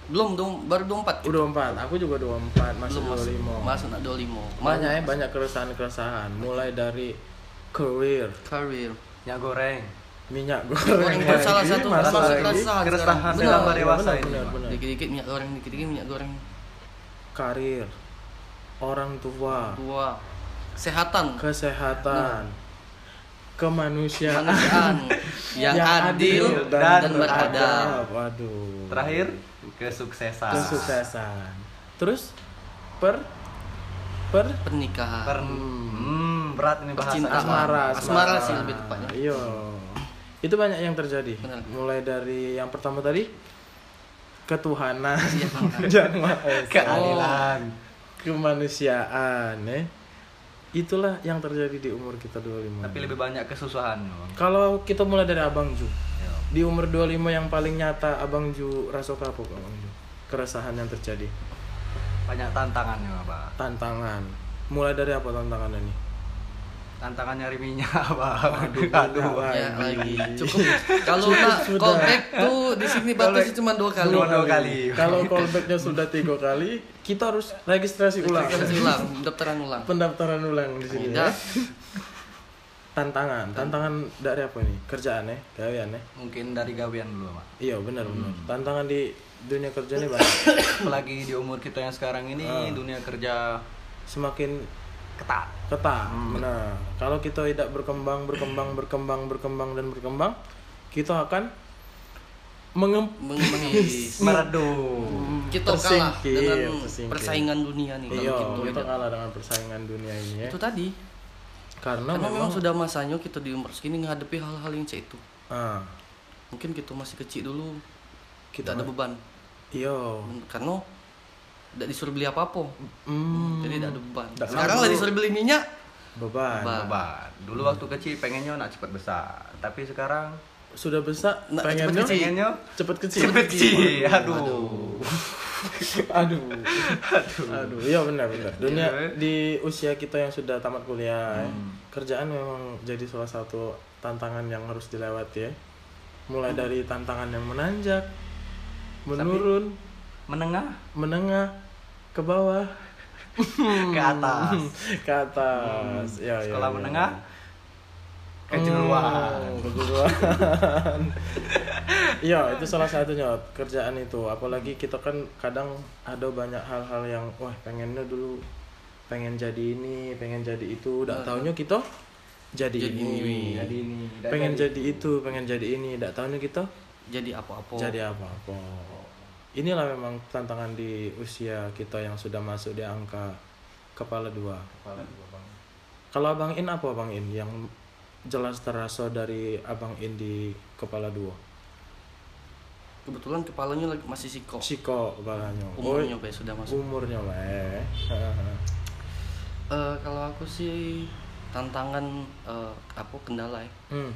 Belum, dong, baru 24. Udah 4. Aku juga 24, masih Belum masuk. 25. Masuk nak 25. Banyak ya, banyak keresahan-keresahan. Mulai dari career, Career. Minyak goreng. minyak goreng. Goreng itu salah satu masuk keresahan. Keresahan dalam Benar. dewasa benar, ini. benar. Dikit-dikit minyak goreng, dikit-dikit minyak goreng. Karir, orang tua, Tua. Kesehatan. kesehatan, kemanusiaan, Kemanusiaan yang, adil, dan, dan beradab. Waduh. Terakhir kesuksesan. kesuksesan. Terus per per Pernikahan. Per- hmm, berat ini bahasa. Percintaan. asmara, Asmara sih lebih tepatnya. Iya. Itu banyak yang terjadi. Benar. Mulai dari yang pertama tadi ketuhanan, Iya, yang Maha Esa, Keadilan. kemanusiaan, ya. Itulah yang terjadi di umur kita 25. Tapi lebih banyak kesusahan. Kalau kita mulai dari Abang Ju, Ya. Di umur 25 yang paling nyata Abang Ju rasa apa Abang Ju? Keresahan yang terjadi, Banyak tantangannya, Pak. tantangan. Mulai dari apa tantangannya nih? Tantangan nyari minyak, Pak. Aduh, Aduh. Ya, lagi. lagi. Cukup. Kalau nak callback tuh di sini batasnya cuma dua kali. Dua, dua kali. Kalau callbacknya sudah tiga kali, kita harus registrasi ulang. Registrasi ulang, daftaran ulang. Pendaftaran ulang di sini. Ya. Tantangan, tantangan dari apa nih? Kerjaan ya, ya. Mungkin dari gawean dulu, Pak. Iya benar benar. Hmm. Tantangan di dunia kerja ini banyak. Apalagi di umur kita yang sekarang ini, Ah. dunia kerja Semakin ketat. ketat. Hmm. Nah, kalau kita tidak berkembang, berkembang, berkembang, berkembang dan berkembang, kita akan mengem Mengis. Meredup. Kita kalah dengan persaingan dunia nih. Iya, kita kalah dengan persaingan dunia ini ya. itu tadi. Karena, Karena memang, memang sudah masanya kita di umur segini menghadapi hal-hal yang kayak itu. ah, Mungkin kita masih kecil dulu, kita kita ada beban. Iya. Karena tidak disuruh beli apa-apa. Hmm, Jadi tidak ada beban. Nggak Sekarang lah disuruh beli minyak. beban. Beban. Beban. Dulu waktu kecil pengennya nak cepat besar, tapi sekarang Sudah besar, Nggak, pengennya cepet kecil. pengennya cepet kecil. cepet kecil. Aduh. Aduh. Aduh. Iya benar benar. Dunia Iya. di usia kita yang sudah tamat kuliah, ya, Hmm. Kerjaan memang jadi salah satu tantangan yang harus dilewati ya. Mulai dari tantangan yang menanjak, menurun, Menengah menengah, ke bawah, ke atas. ke atas. Ya, ya, Sekolah ya. menengah kejuruan. Oh, kejuruan. Iya, itu salah satunya kerjaan itu. Apalagi kita kan kadang ada banyak hal-hal yang wah pengennya dulu pengen jadi ini, pengen jadi itu, udah taunya kita jadi, Jadi ini. ini. Jadi ini. Pengen jadi itu, pengen jadi ini, udah taunya kita Jadi apa-apa. jadi apa-apa. Inilah memang tantangan di usia kita yang sudah masuk di angka kepala dua. Kalau Abang In apa Abang In yang jelas terasa dari Abang In di kepala dua? Kebetulan kepalanya lagi masih siko. Siko kepalanya. Umurnya Oh, sudah masuk. umurnya weh. Eh, kalau aku sih tantangan eh, apa kendala ya. hmm.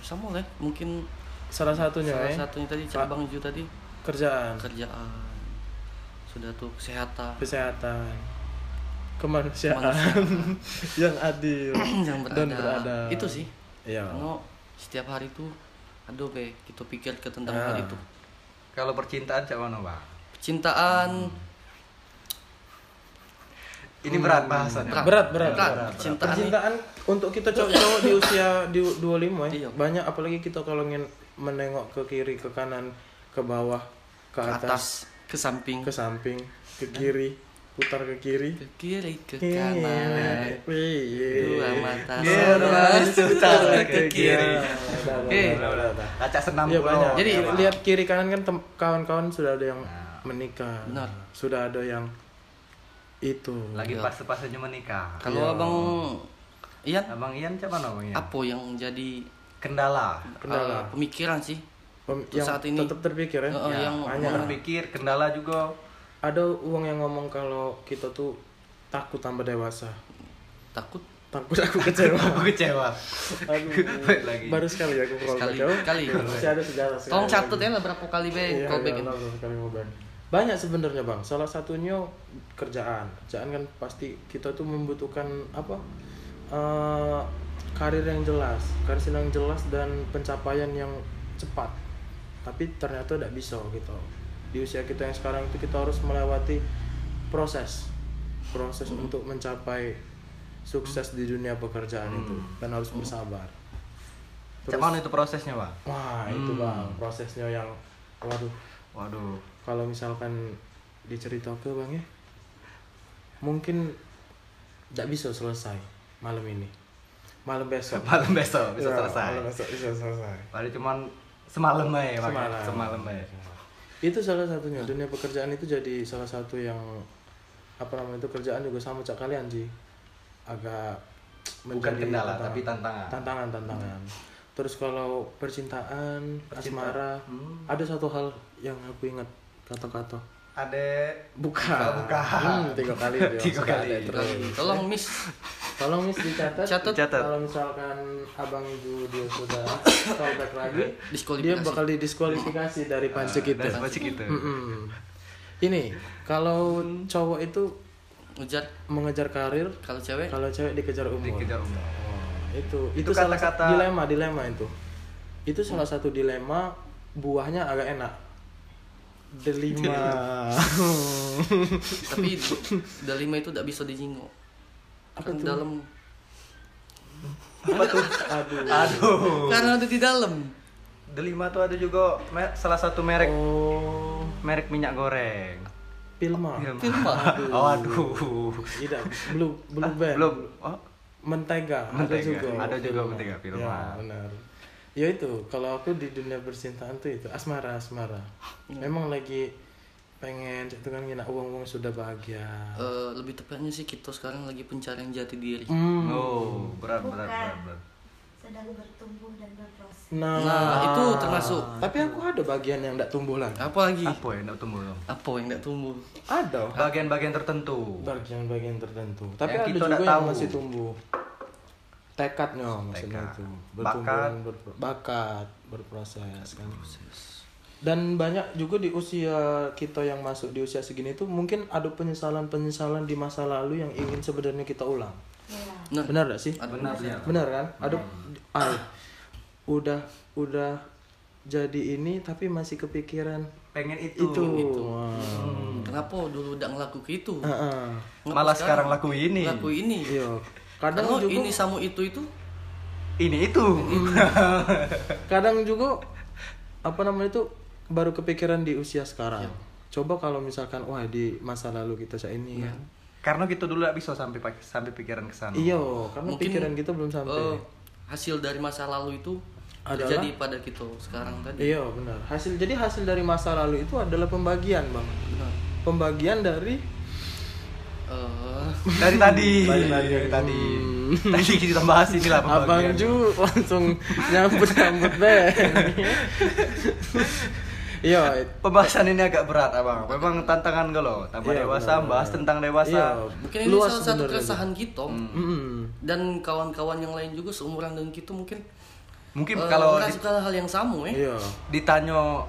Sama lah, mungkin Salah satunya salah eh, satunya tadi Pak. Cabang Ju tadi kerjaan, kerjaan. Sudah tuh kesehatan. kesehatan, kemanusiaan Kemanusiaan. yang adil yang dan berada. beradab. Itu sih. Iya. Karena setiap hari tuh aduh be kita pikir ke tentang Ah. hal itu. Kalau percintaan cak mana, Pak? Cintaan Ini berat bahasanya. berat berat, Berat. berat. Percintaan percintaan untuk kita cowok-cowok di usia di 25 ya Iya. banyak apalagi kita kalau ingin menengok ke kiri ke kanan ke bawah ke ke atas, atas, ke samping, ke samping ke kiri putar ke kiri ke kiri, ke Iya. kanan. Dua mata Gerak, putar ke kiri. Oke. Kaca senam Iya pulau. banyak. Jadi, lihat kiri kanan kan kawan-kawan sudah ada yang menikah Benar. sudah ada yang itu Lagi fase-fasenya menikah. Kalau Iya. abang Ian, Abang Ian siapa namanya? apa yang jadi Kendala. kendala eh, pemikiran sih? Pem- untuk yang saat ini. tetap terpikir ya Oh, Ya, yang banyak berpikir, kendala juga. ada uang yang ngomong kalau kita tuh takut tambah dewasa takut takut aku kecewa Aku kecewa. Aduh, Baik lagi. baru sekali aku call Sekali, back. Oh, kali. masih ada sejarah sekali Tolong catat ya lah berapa kali be Iya, callback iya, ini. benar, sekali callback. Banyak sebenarnya bang. Salah satunya kerjaan. Kerjaan kan pasti kita tuh membutuhkan apa? Eh, karir yang jelas karir yang jelas dan pencapaian yang cepat. Tapi ternyata tidak bisa gitu. Di usia kita yang sekarang itu kita harus melewati proses. Proses untuk mencapai sukses di dunia pekerjaan itu dan harus bersabar. Cak mana itu prosesnya, Bang? wah itu bang. Prosesnya yang waduh. Waduh. Kalau misalkan diceritakan bang ya mungkin tidak bisa selesai malam ini malam besok Malam besok bisa Ya, selesai. malam besok bisa selesai Paling cuman semalam aja. Semalam. Semalam aja. itu salah satunya dunia pekerjaan itu jadi salah satu yang apa namanya itu kerjaan juga sama cak kalian sih agak Bukan kendala, tantangan. tapi tantangan. tantangan tantangan terus kalau percintaan Percintaan. asmara Hmm. ada satu hal yang aku ingat kata-kata Ada bukan bukan. Hmm, tiga kali dia Tiga kali. ada terus. Tolong Miss Tolong Miss dicatat. Catat. Catat. Kalau misalkan abang itu dia sudah callback lagi, dia bakal didiskualifikasi dari panci kita. Dari panci kita. Ini kalau cowok itu ngejar mengejar karir, kalau cewek kalau cewek dikejar umur. Dikejar umur. Oh, itu itu, Itu salah kata-kata- satu dilema dilema itu. Itu salah satu dilema buahnya agak enak. Delima. tapi delima itu tidak bisa dijingok Apa tuh? dalam Apa tuh? Aduh. Aduh. karena ada di dalam Delima tuh ada juga salah satu merek Oh, merek minyak goreng. Pilma. Filma Oh, aduh. Tidak, blue blue band. Belum. Oh, Mentega, ada Mentega. juga. Ada juga Pilma. mentega, Pilma. Ya, benar. Ya itu, kalau aku di dunia percintaan tuh itu asmara, asmara. Memang lagi pengen itu kan gina uang uang sudah bahagia. Eh, lebih tepatnya sih kita sekarang lagi pencarian jati diri Hmm. oh, berat berat Bukan. berat. berat. sedang bertumbuh dan berproses Nah, Nah, itu termasuk. Tapi aku ada bagian yang tidak tumbuh lagi. apa lagi Apa ya enggak tumbuh? Apa yang tidak tumbuh Ada. Bagian-bagian tertentu. Bagian-bagian tertentu. Tapi Yang ada kita juga yang tahu. masih tumbuh. Tekadnya maksudnya Tekad. itu. Bakat. berpro- bakat, berproses kan. Dan banyak juga di usia kita yang masuk di usia segini tuh mungkin ada penyesalan-penyesalan di masa lalu yang ingin sebenarnya kita ulang. ya nah Benar gak sih? Benar ya. Benar kan? Ada ah, udah udah jadi ini tapi masih kepikiran Pengen itu. itu. Wah. kenapa dulu udah ngelaku itu Heeh. Ngapa Malah sekarang laku ini. laku ini Iya. Kadang Kadang juga ini sama itu itu Ini itu. kadang juga apa namanya itu baru kepikiran di usia sekarang. Coba kalau misalkan wah di masa lalu kita saat ini kan. Karena kita dulu gak bisa sampai sampai pikiran ke sana. Iya, karena Mungkin, pikiran kita belum sampai. eh, hasil dari masa lalu itu Adalah- terjadi pada kita sekarang tadi Iya, benar. Hasil jadi hasil dari masa lalu itu adalah pembagian, Bang. Benar. Pembagian dari Eh, Dari tadi. Dari tadi. Dari tadi. Hmm. Tadi kita bahas inilah Abang pembagian. Ju langsung nyambut-nyambut deh. Iya, Pembahasan ini agak berat, Abang. Memang tantangan gue loh. Tambah Iya, dewasa, benar, bahas benar. tentang dewasa. Iya, mungkin ini luas salah satu keresahan kita Mm-mm. dan kawan-kawan yang lain juga seumuran dengan kita mungkin Mungkin eh, kalau di- hal yang sama ya Iya. ditanya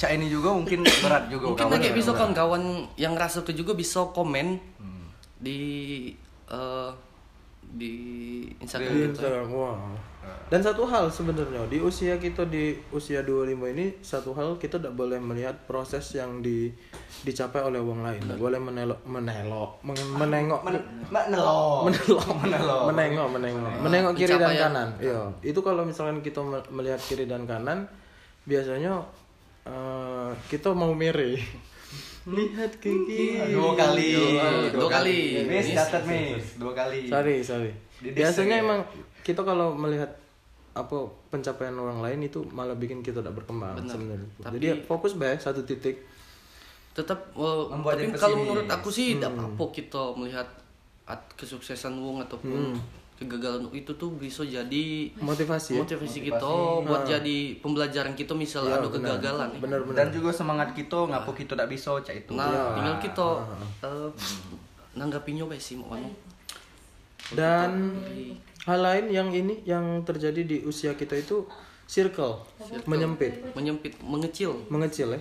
Cak ini juga mungkin berat juga. mungkin kawan. kayak bisa kawan-kawan yang ngerasa itu juga bisa komen Hmm. di eh, di Instagram Di kita Instagram, wah. Dan satu hal sebenarnya di usia kita di usia 25 ini satu hal kita tidak boleh melihat proses yang di dicapai oleh orang lain. Tidak boleh menelok menelok men- menengok Nelo. menelok Menelo. menengok menengok menengok kiri dan Pencapaian. kanan. Iya, itu kalau misalkan kita me- melihat kiri dan kanan biasanya eh, kita mau mere. Lihat ke kiri. Dua kali. Dua kali. Miss. catat Miss. Dua kali. Sorry, sorry. Di Biasanya ya? emang kita kalau melihat apa pencapaian orang lain itu malah bikin kita tidak berkembang Benar. sebenarnya. Tapi- Jadi fokus baik satu titik. tetap Membuat tapi kalau menurut aku sih tidak apa kita melihat at- kesuksesan Wong ataupun kegagalan itu tuh bisa jadi motivasi ya? motivasi kita buat jadi pembelajaran kita misal ada kegagalan. Ya. benar-benar Dan juga semangat kita ngapo kita tidak bisa cak itu. nah tinggal kita eh, nanggapinya baik sih mau dan hal lain yang ini yang terjadi di usia kita itu circle menyempit. Menyempit mengecil. Mengecil ya?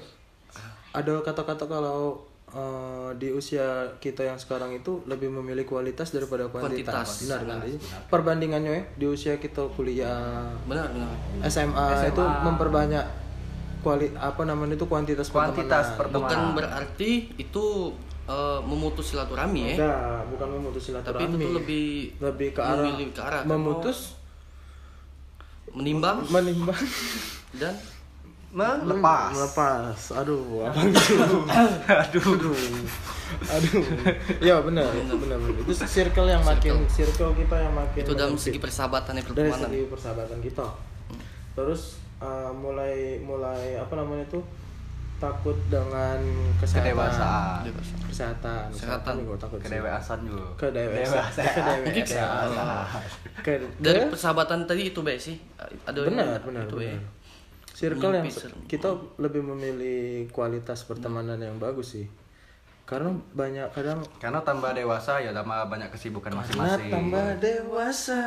Ada kata-kata kalau eh, di usia kita yang sekarang itu lebih memilih kualitas daripada kuantitas, Kuantitas. benar kan Di- perbandingannya ya di usia kita kuliah benar benar. SMA, itu memperbanyak kuali apa namanya itu kuantitas Kuantitas pertemanan. bukan berarti itu eh, memutus silaturahmi ya? Enggak, bukan memutus tapi silaturahmi itu tuh lebih lebih ke arah ke arah memutus menimbang? Menimbang. Dan Melepas. melepas. Aduh apa gitu aduh. Aduh. Ya benar. Benar benar itu circle yang makin circle kita yang makin itu dalam segi persahabatan ya dari pertemanan. segi persahabatan kita. Terus uh, mulai mulai apa namanya itu takut dengan kesehatan. Kedewasaan. Dewasa. kesehatan. Kesehatan. gue takut. Kedewasaan juga. kedewasaan kedewasaan Ke- dari persahabatan tadi itu baik sih. Ada benar benar itu benar. ya. Circle yang kita lebih memilih kualitas pertemanan yang bagus sih. Karena banyak kadang Karena tambah dewasa ya tambah banyak kesibukan karena masing-masing. tambah dewasa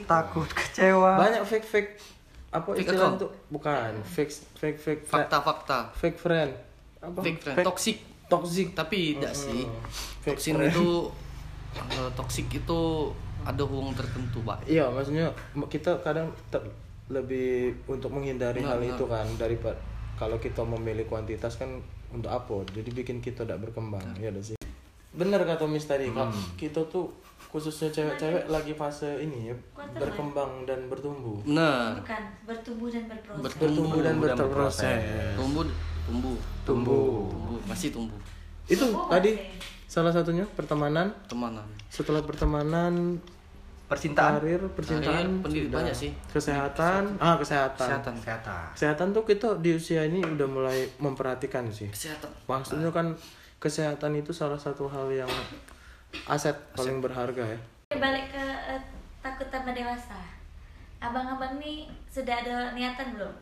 Takut kecewa. banyak fake fake apa Fake istilah account. itu bukan fake fake fake fri- fakta-fakta. fake friend. Apa? Fake friend. Toxic. toxic. Tapi tidak sih. Fake toxic friend. itu eh, toxic itu ada hubung tertentu pak. Iya maksudnya kita kadang lebih untuk menghindari hal itu kan daripada kalau kita memilih kuantitas kan untuk apa jadi bikin kita tidak berkembang ya udah sih? Bener kata Miss tadi Kak. kita tuh khususnya cewek-cewek lagi fase ini ya berkembang dan bertumbuh. Benar. Bukan bertumbuh dan berproses. Bertumbuh dan dan berproses. tumbuh tumbuh. Tumbuh. Tumbuh masih tumbuh. Itu Tumbuh tadi salah satunya pertemanan. Temanan setelah pertemanan Percintaan. karir percintaan Karir, pendidik sudah. banyak sih. kesehatan ah kesehatan. kesehatan Kesehatan. kesehatan tuh kita di usia ini udah mulai memperhatikan sih kesehatan maksudnya kan kesehatan itu salah satu hal yang aset paling berharga ya balik ke eh, takut tambah dewasa abang-abang nih sudah ada niatan belum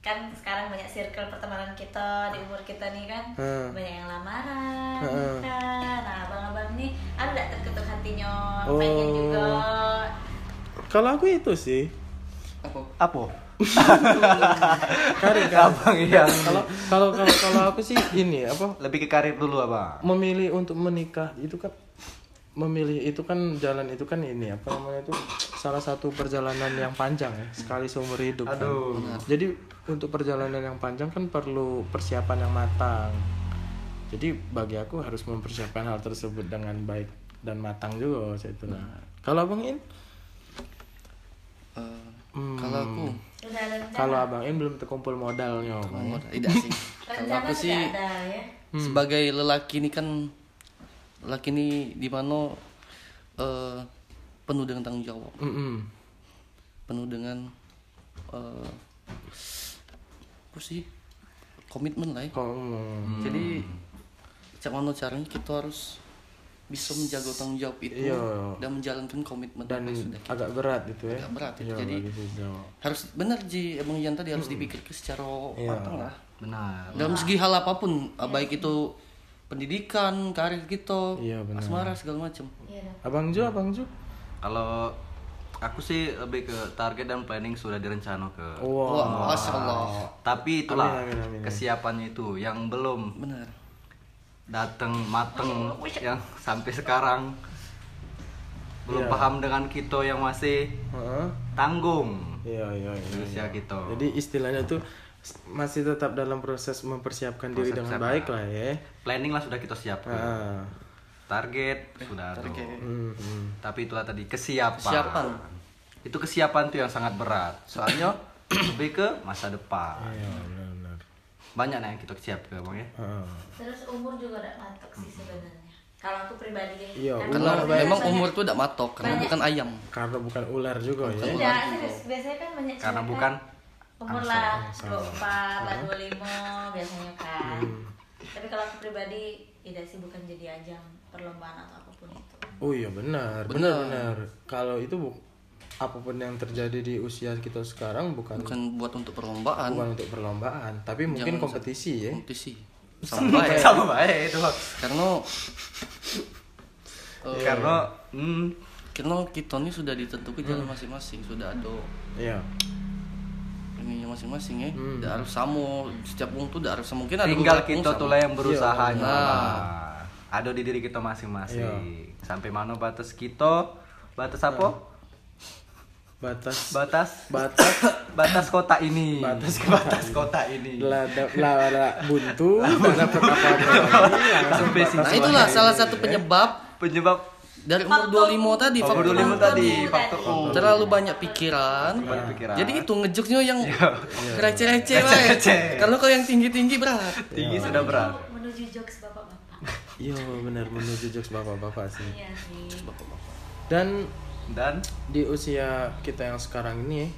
kan sekarang banyak circle pertemanan kita di umur kita nih kan Hmm. banyak yang lamaran Hmm. kan nah abang-abang nih ada nggak terketuk hatinya Oh. pengen juga kalau aku itu sih apa Apa? karir kan Abang iya. kalau kalau kalau kalau aku sih ini apa Lebih ke karir dulu abang. memilih untuk menikah itu kan memilih itu kan jalan itu kan ini apa namanya itu salah satu perjalanan yang panjang ya sekali seumur hidup kan. Aduh. jadi untuk perjalanan yang panjang kan perlu persiapan yang matang. Jadi bagi aku harus mempersiapkan hal tersebut dengan baik dan matang juga saya itu. Nah. Kalau abang In? Eh, Hmm. kalau aku? Kalau abang In belum terkumpul modalnya tidak sih. Kalau rencana aku sih ada ya? Sebagai lelaki ini kan lelaki ini di mana eh, penuh dengan tanggung jawab Mm-mm. penuh dengan eh, apa sih komitmen lah ya. Mm, jadi cak mana caranya kita harus bisa menjaga tanggung jawab itu Iya. dan menjalankan komitmen dan yang sudah kita agak berat itu ya Agak berat itu, Iya, jadi- harus benar ji emang Yan tadi harus dipikirkan secara Iya. matang lah Benar. dalam segi hal apa pun baik itu pendidikan karir kita Iya, asmara segala macam Iya abang Ju abang Ju Kalau aku sih lebih ke target dan planning sudah direncana ke. wow wah masya Allah Tapi itulah Amin, amin, amin. kesiapannya itu yang belum benar datang mateng yang sampai sekarang belum Iya. paham dengan kita yang masih Heeh. tanggung Iya iya iya. usia kita. Jadi istilahnya tuh masih tetap dalam proses mempersiapkan diri dengan baik lah ya. planning lah sudah kita siapkan. Ah. Target sudah ada. target. Hmm, hmm. Tapi itulah tadi kesiapan. Kesiapan. Itu kesiapan tuh yang sangat berat. Soalnya lebih ke masa depan. Iya benar-benar. Banyak nah yang kita siapkan, Bang ya. Heeh. terus umur juga udah matok sih sebenarnya kalau aku pribadi ya Iya, Karena karena memang umur itu tidak matok karena banyak- bukan ayam Karena bukan ular juga ya. tidak serius biasanya kan banyak Karena bukan kan umur lah 24 lah 25 biasanya kan. Tapi kalau aku pribadi tidak sih bukan jadi ajang perlombaan atau apa pun itu. Oh iya benar, benar benar. Kalau itu bu, apa pun yang terjadi di usia kita sekarang bukan bukan, bukan buat untuk perlombaan. Untuk perlombaan, tapi mungkin Jangan kompetisi ya. kompetisi. Sama baik. Sama baik itu karena eh, Karena hmm, karena kita ini sudah ditentukan jalan masing-masing sudah ada Iya. Ini masing-masing ya Hmm. tidak harus sama setiap wong tuh tidak harus mungkin ada tinggal kita tuh lah yang berusaha Iya, nyoba. Ada di diri kita masing-masing. Iya. Sampai mana batas kita? Batas apa? Batas Batas batas batas kota ini. Batas batas kota ini. lada lada buntu tak dapat apa-apa lagi, langsung Sampai nah itulah salah satu penyebab Penyebab dari umur 25 tadi Faktor faktor 25 tadi, Faktor. U. terlalu banyak pikiran. Jadi itu ngejoknya yang Iya. receh-receh kalau kalau yang tinggi-tinggi berat. Tinggi sudah berat. menuju jokes bapak-bapak. Iya benar menuju jokes bapak-bapak sih. iya sih. Dan Dan? di usia kita yang sekarang ini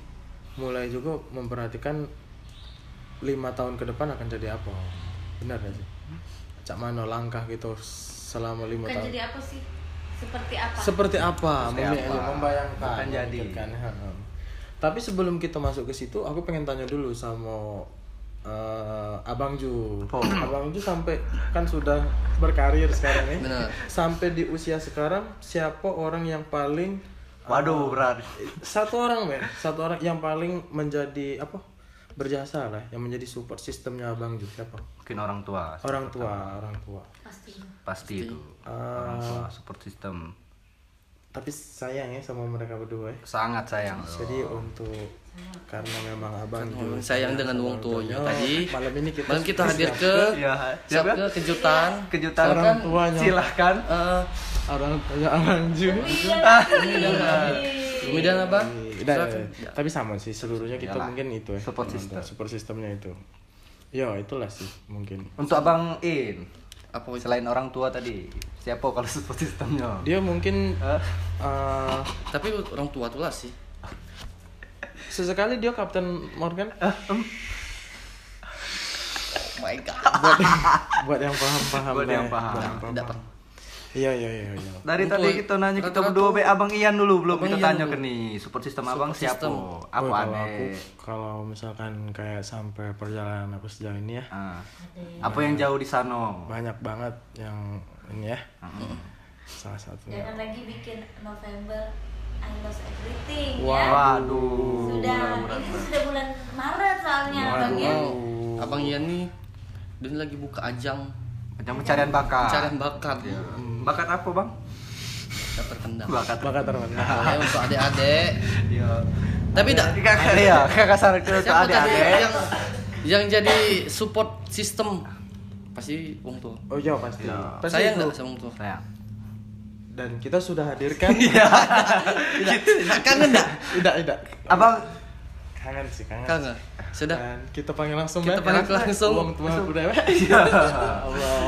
mulai juga memperhatikan lima tahun ke depan akan jadi apa. Benar gak sih? Cak mana langkah gitu selama lima tahun. jadi apa sih seperti apa seperti apa Seperti apa? membayangkan Akan jadi. tapi sebelum kita masuk ke situ aku pengen tanya dulu sama eh, abang Ju Oh. abang Ju sampai kan sudah berkarir sekarang ya Benar. sampai di usia sekarang siapa orang yang paling waduh berat. satu orang men satu orang yang paling menjadi apa berjasa lah yang menjadi support sistemnya abang Ju siapa? Mungkin orang tua. orang tua orang tua. Pasti. Pasti itu. Ah. Orang tua support system. tapi sayang ya sama mereka berdua ya. Sangat sayang. Jadi untuk karena memang abang juga sayang dengan wong tuanya tadi. malam ini kita malam kita hadir ke Iya, siap ke kejutan. Kejutan. Orang tuanya. Silahkan. Eh, orang tuanya abang Ju Umi dan Silakan. ya. tapi sama sih seluruhnya kita Iyalah. mungkin itu ya Support system. support sistemnya itu ya itulah sih mungkin Untuk Abang In. Apa? Selain orang tua tadi, siapa kalau support sistemnya? dia mungkin eh, Tapi orang tua tuh lah sih. sesekali dia Kapten Morgan Oh my god. buat buat yang paham paham Buat yang paham. Tidak paham. Iya iya iya iya Dari Untuk tadi kita nanya kita berdua be Abang Ian dulu belum Abang kita Ian tanya ke nih support system Support Abang siapa? Apa Oh, kalau aku aneh? kalau misalkan kayak sampai perjalanan aku sejauh ini ya Ah. Apa yang jauh di sana? banyak banget yang ini ya salah satunya jangan lagi bikin November I lost everything Wow. ya Waduh. sudah ini sudah bulan Maret soalnya bang ya Wow. Abang Ian nih dia lagi buka ajang Macam pencarian bakat. pencarian bakat. Bakat apa bang? Kita terkendang. Bakat. bakat terpendam Ya, untuk adik-adik. Iya. Tapi tidak. Kakak ya, kakak saran ke adik-adik. yang yang jadi support sistem? Pasti wong tua. oh iya pasti Iya. pasti Saya enggak sama wong tua. Sayang. dan kita sudah hadirkan Tidak. Kangen enggak? tidak tidak Abang kangen sih kangen Kangen. Sudah. dan kita panggil langsung Kita ya. panggil langsung. uang tua budaya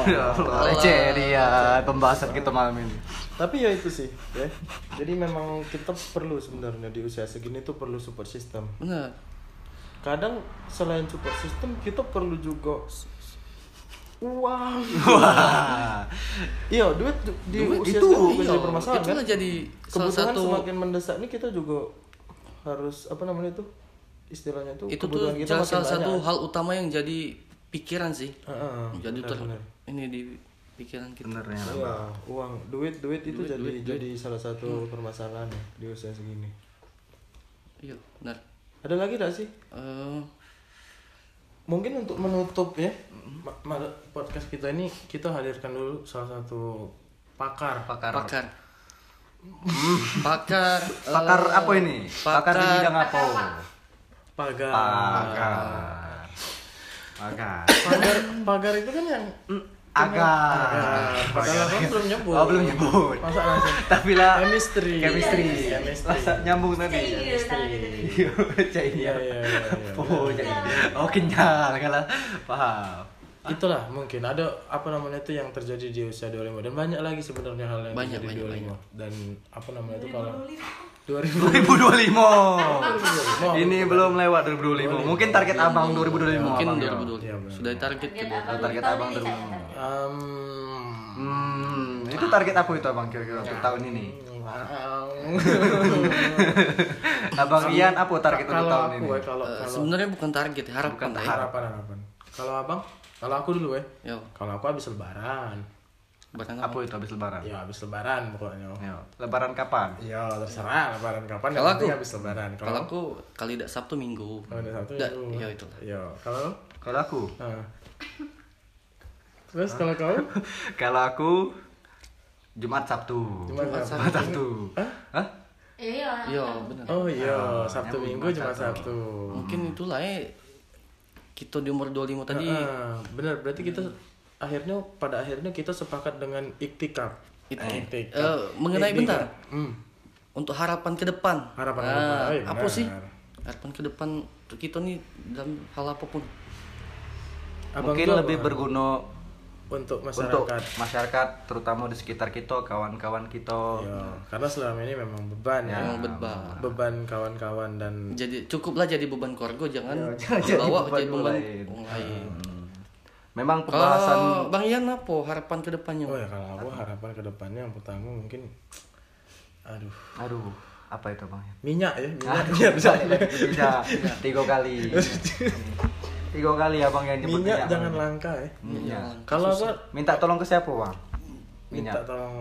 Ya Allah, receh dia pembahasan kita malam ini. tapi ya itu sih ya jadi memang kita perlu sebenarnya di usia segini tuh perlu support system Benar. kadang selain support system kita perlu juga uang Wah. iya duit di di Duit usia itu, Iya, jadi permasalahan itu kan jadi salah kebutuhan satu semakin mendesak nih kita juga harus apa namanya itu istilahnya itu itu tuh kebutuhan kita salah, satu hal utama yang jadi pikiran sih. Heeh, jadi ter benar-benar. ini di pikiran kita. Benernya. Iya, uang, duit, duit itu Duit, jadi duit, duit. jadi salah satu permasalahan ya di usia segini. Iya, benar. Ada lagi tak sih? Eh, Mungkin untuk menutup ya ma- ma- podcast kita ini kita hadirkan dulu salah satu pakar. Pakar. pakar. Pakar. Pakar apa ini? Pakar di bidang apa? Pakar. Pakar. Pagar, pagar itu kan yang Agar. Padahal kan belum nyebut. Oh, belum nyebut. Masa langsung Tapi lah chemistry. chemistry. Chemistry. Masa nyambung tadi. Iya, gitu. Iya, cai Iya, iya, iya, iya. Oh, jadi. Oh, kenyal kalau paham. Itulah mungkin ada apa namanya itu yang terjadi di usia 25 dan banyak lagi sebenarnya hal yang Banyak, terjadi di banyak, 25 dan apa namanya itu kalau 2000 2025. Ini belum lewat 2025. Mungkin target abang 2025. Mungkin abang, ya. 2020. Iya. Sudah target Target target abang ini, dulu. Cak. Um, Hmm, itu target apa itu abang kira-kira untuk tahun ini? Abang Ian apa target untuk tahun ini? ya kalau Eh, Sebenarnya bukan target, harapan Bukan ya. harapan harapan. Kalau abang, kalau aku dulu ya. Kalau aku habis lebaran. Barang Apa itu habis lebaran? Ya habis lebaran pokoknya. Ya, Lebaran kapan? Ya terserah lebaran kapan. Kalau aku- habis lebaran. Kalau aku kali tidak Sabtu Minggu. kalau ada satu Da- itu. ya itulah. Ya kalau Kalau aku, Nah. Terus kalau kau kalau aku Jumat Sabtu. Jumat Jumat Sabtu. Jumat Sabtu. Hah? Iya. Yo, benar. Oh iya, Ah, Sabtu Minggu Jumat cuma Sabtu. Sabtu. Mungkin itulah ya. Kita di umur 25 tadi Ah, benar, berarti kita akhirnya pada akhirnya kita sepakat dengan iktikaf. Iktikaf. eh, mengenai Iktikaf. bentar. Hmm. untuk harapan ke depan. Harapan ke Nah, depan. Iya, apa sih? Harapan ke depan untuk kita nih dalam hal apa pun. Abang Mungkin tuh lebih apa? berguna untuk masyarakat. untuk masyarakat terutama di sekitar kita, kawan-kawan kita. Ya, karena selama ini memang beban ya. Memang beban. Beban kawan-kawan dan Jadi cukuplah jadi beban keluarga jangan Ya, jangan jadi bawa beban jadi beban lain. orang lain. Memang pembahasan Kalau Bang Ian apa harapan ke depannya? Oh ya kalau aku harapan ke depannya yang pertama mungkin aduh aduh, apa itu Bang? minyak ya minyak Ah, biar bisa, bisa. Tiga kali. Tiga kali abang yang nyebut minyak minyak. jangan Bang. langka ya Minyak. kalau aku Minta tolong ke siapa bang? minta Minyak. tolong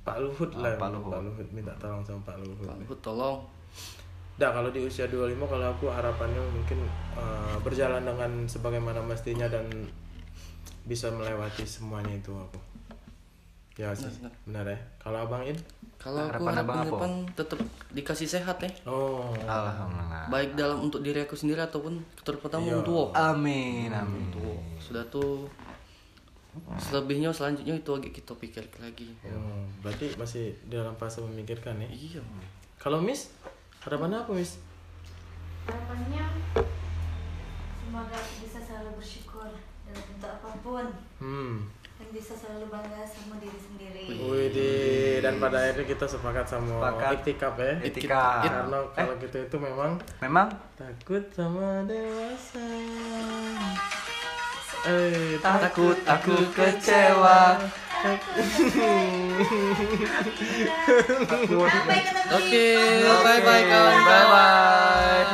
Pak Luhut Oh, lah Pak Luhut. minta tolong sama Pak Luhut Pak Luhut tolong. Dah kalau di usia 25 kalau aku harapannya mungkin eh, berjalan dengan sebagaimana mestinya dan bisa melewati semuanya itu aku. Ya sih, benar ya. Kalau Abang In? Kalau aku Harapan depan tetap dikasih sehat ya. Oh. Alhamdulillah. Baik dalam untuk diri aku sendiri ataupun terutama Iya. untuk Amin, amin. sudah tuh selebihnya selanjutnya itu agak kita pikir lagi. Oh, berarti masih dalam fase memikirkan ya. Iya. Kalau Miss, harapannya apa Miss? Harapannya semoga aku bisa selalu bersyukur bentuk apa pun Hmm. dan bisa selalu bangga sama diri sendiri. Widih, dan pada akhirnya kita sepakat sama Sepakat. iktikaf ya. Etika. Karena kalau gitu itu memang Memang takut sama dewasa. Eh, takut aku kecewa. Oke, bye bye kawan. Bye bye.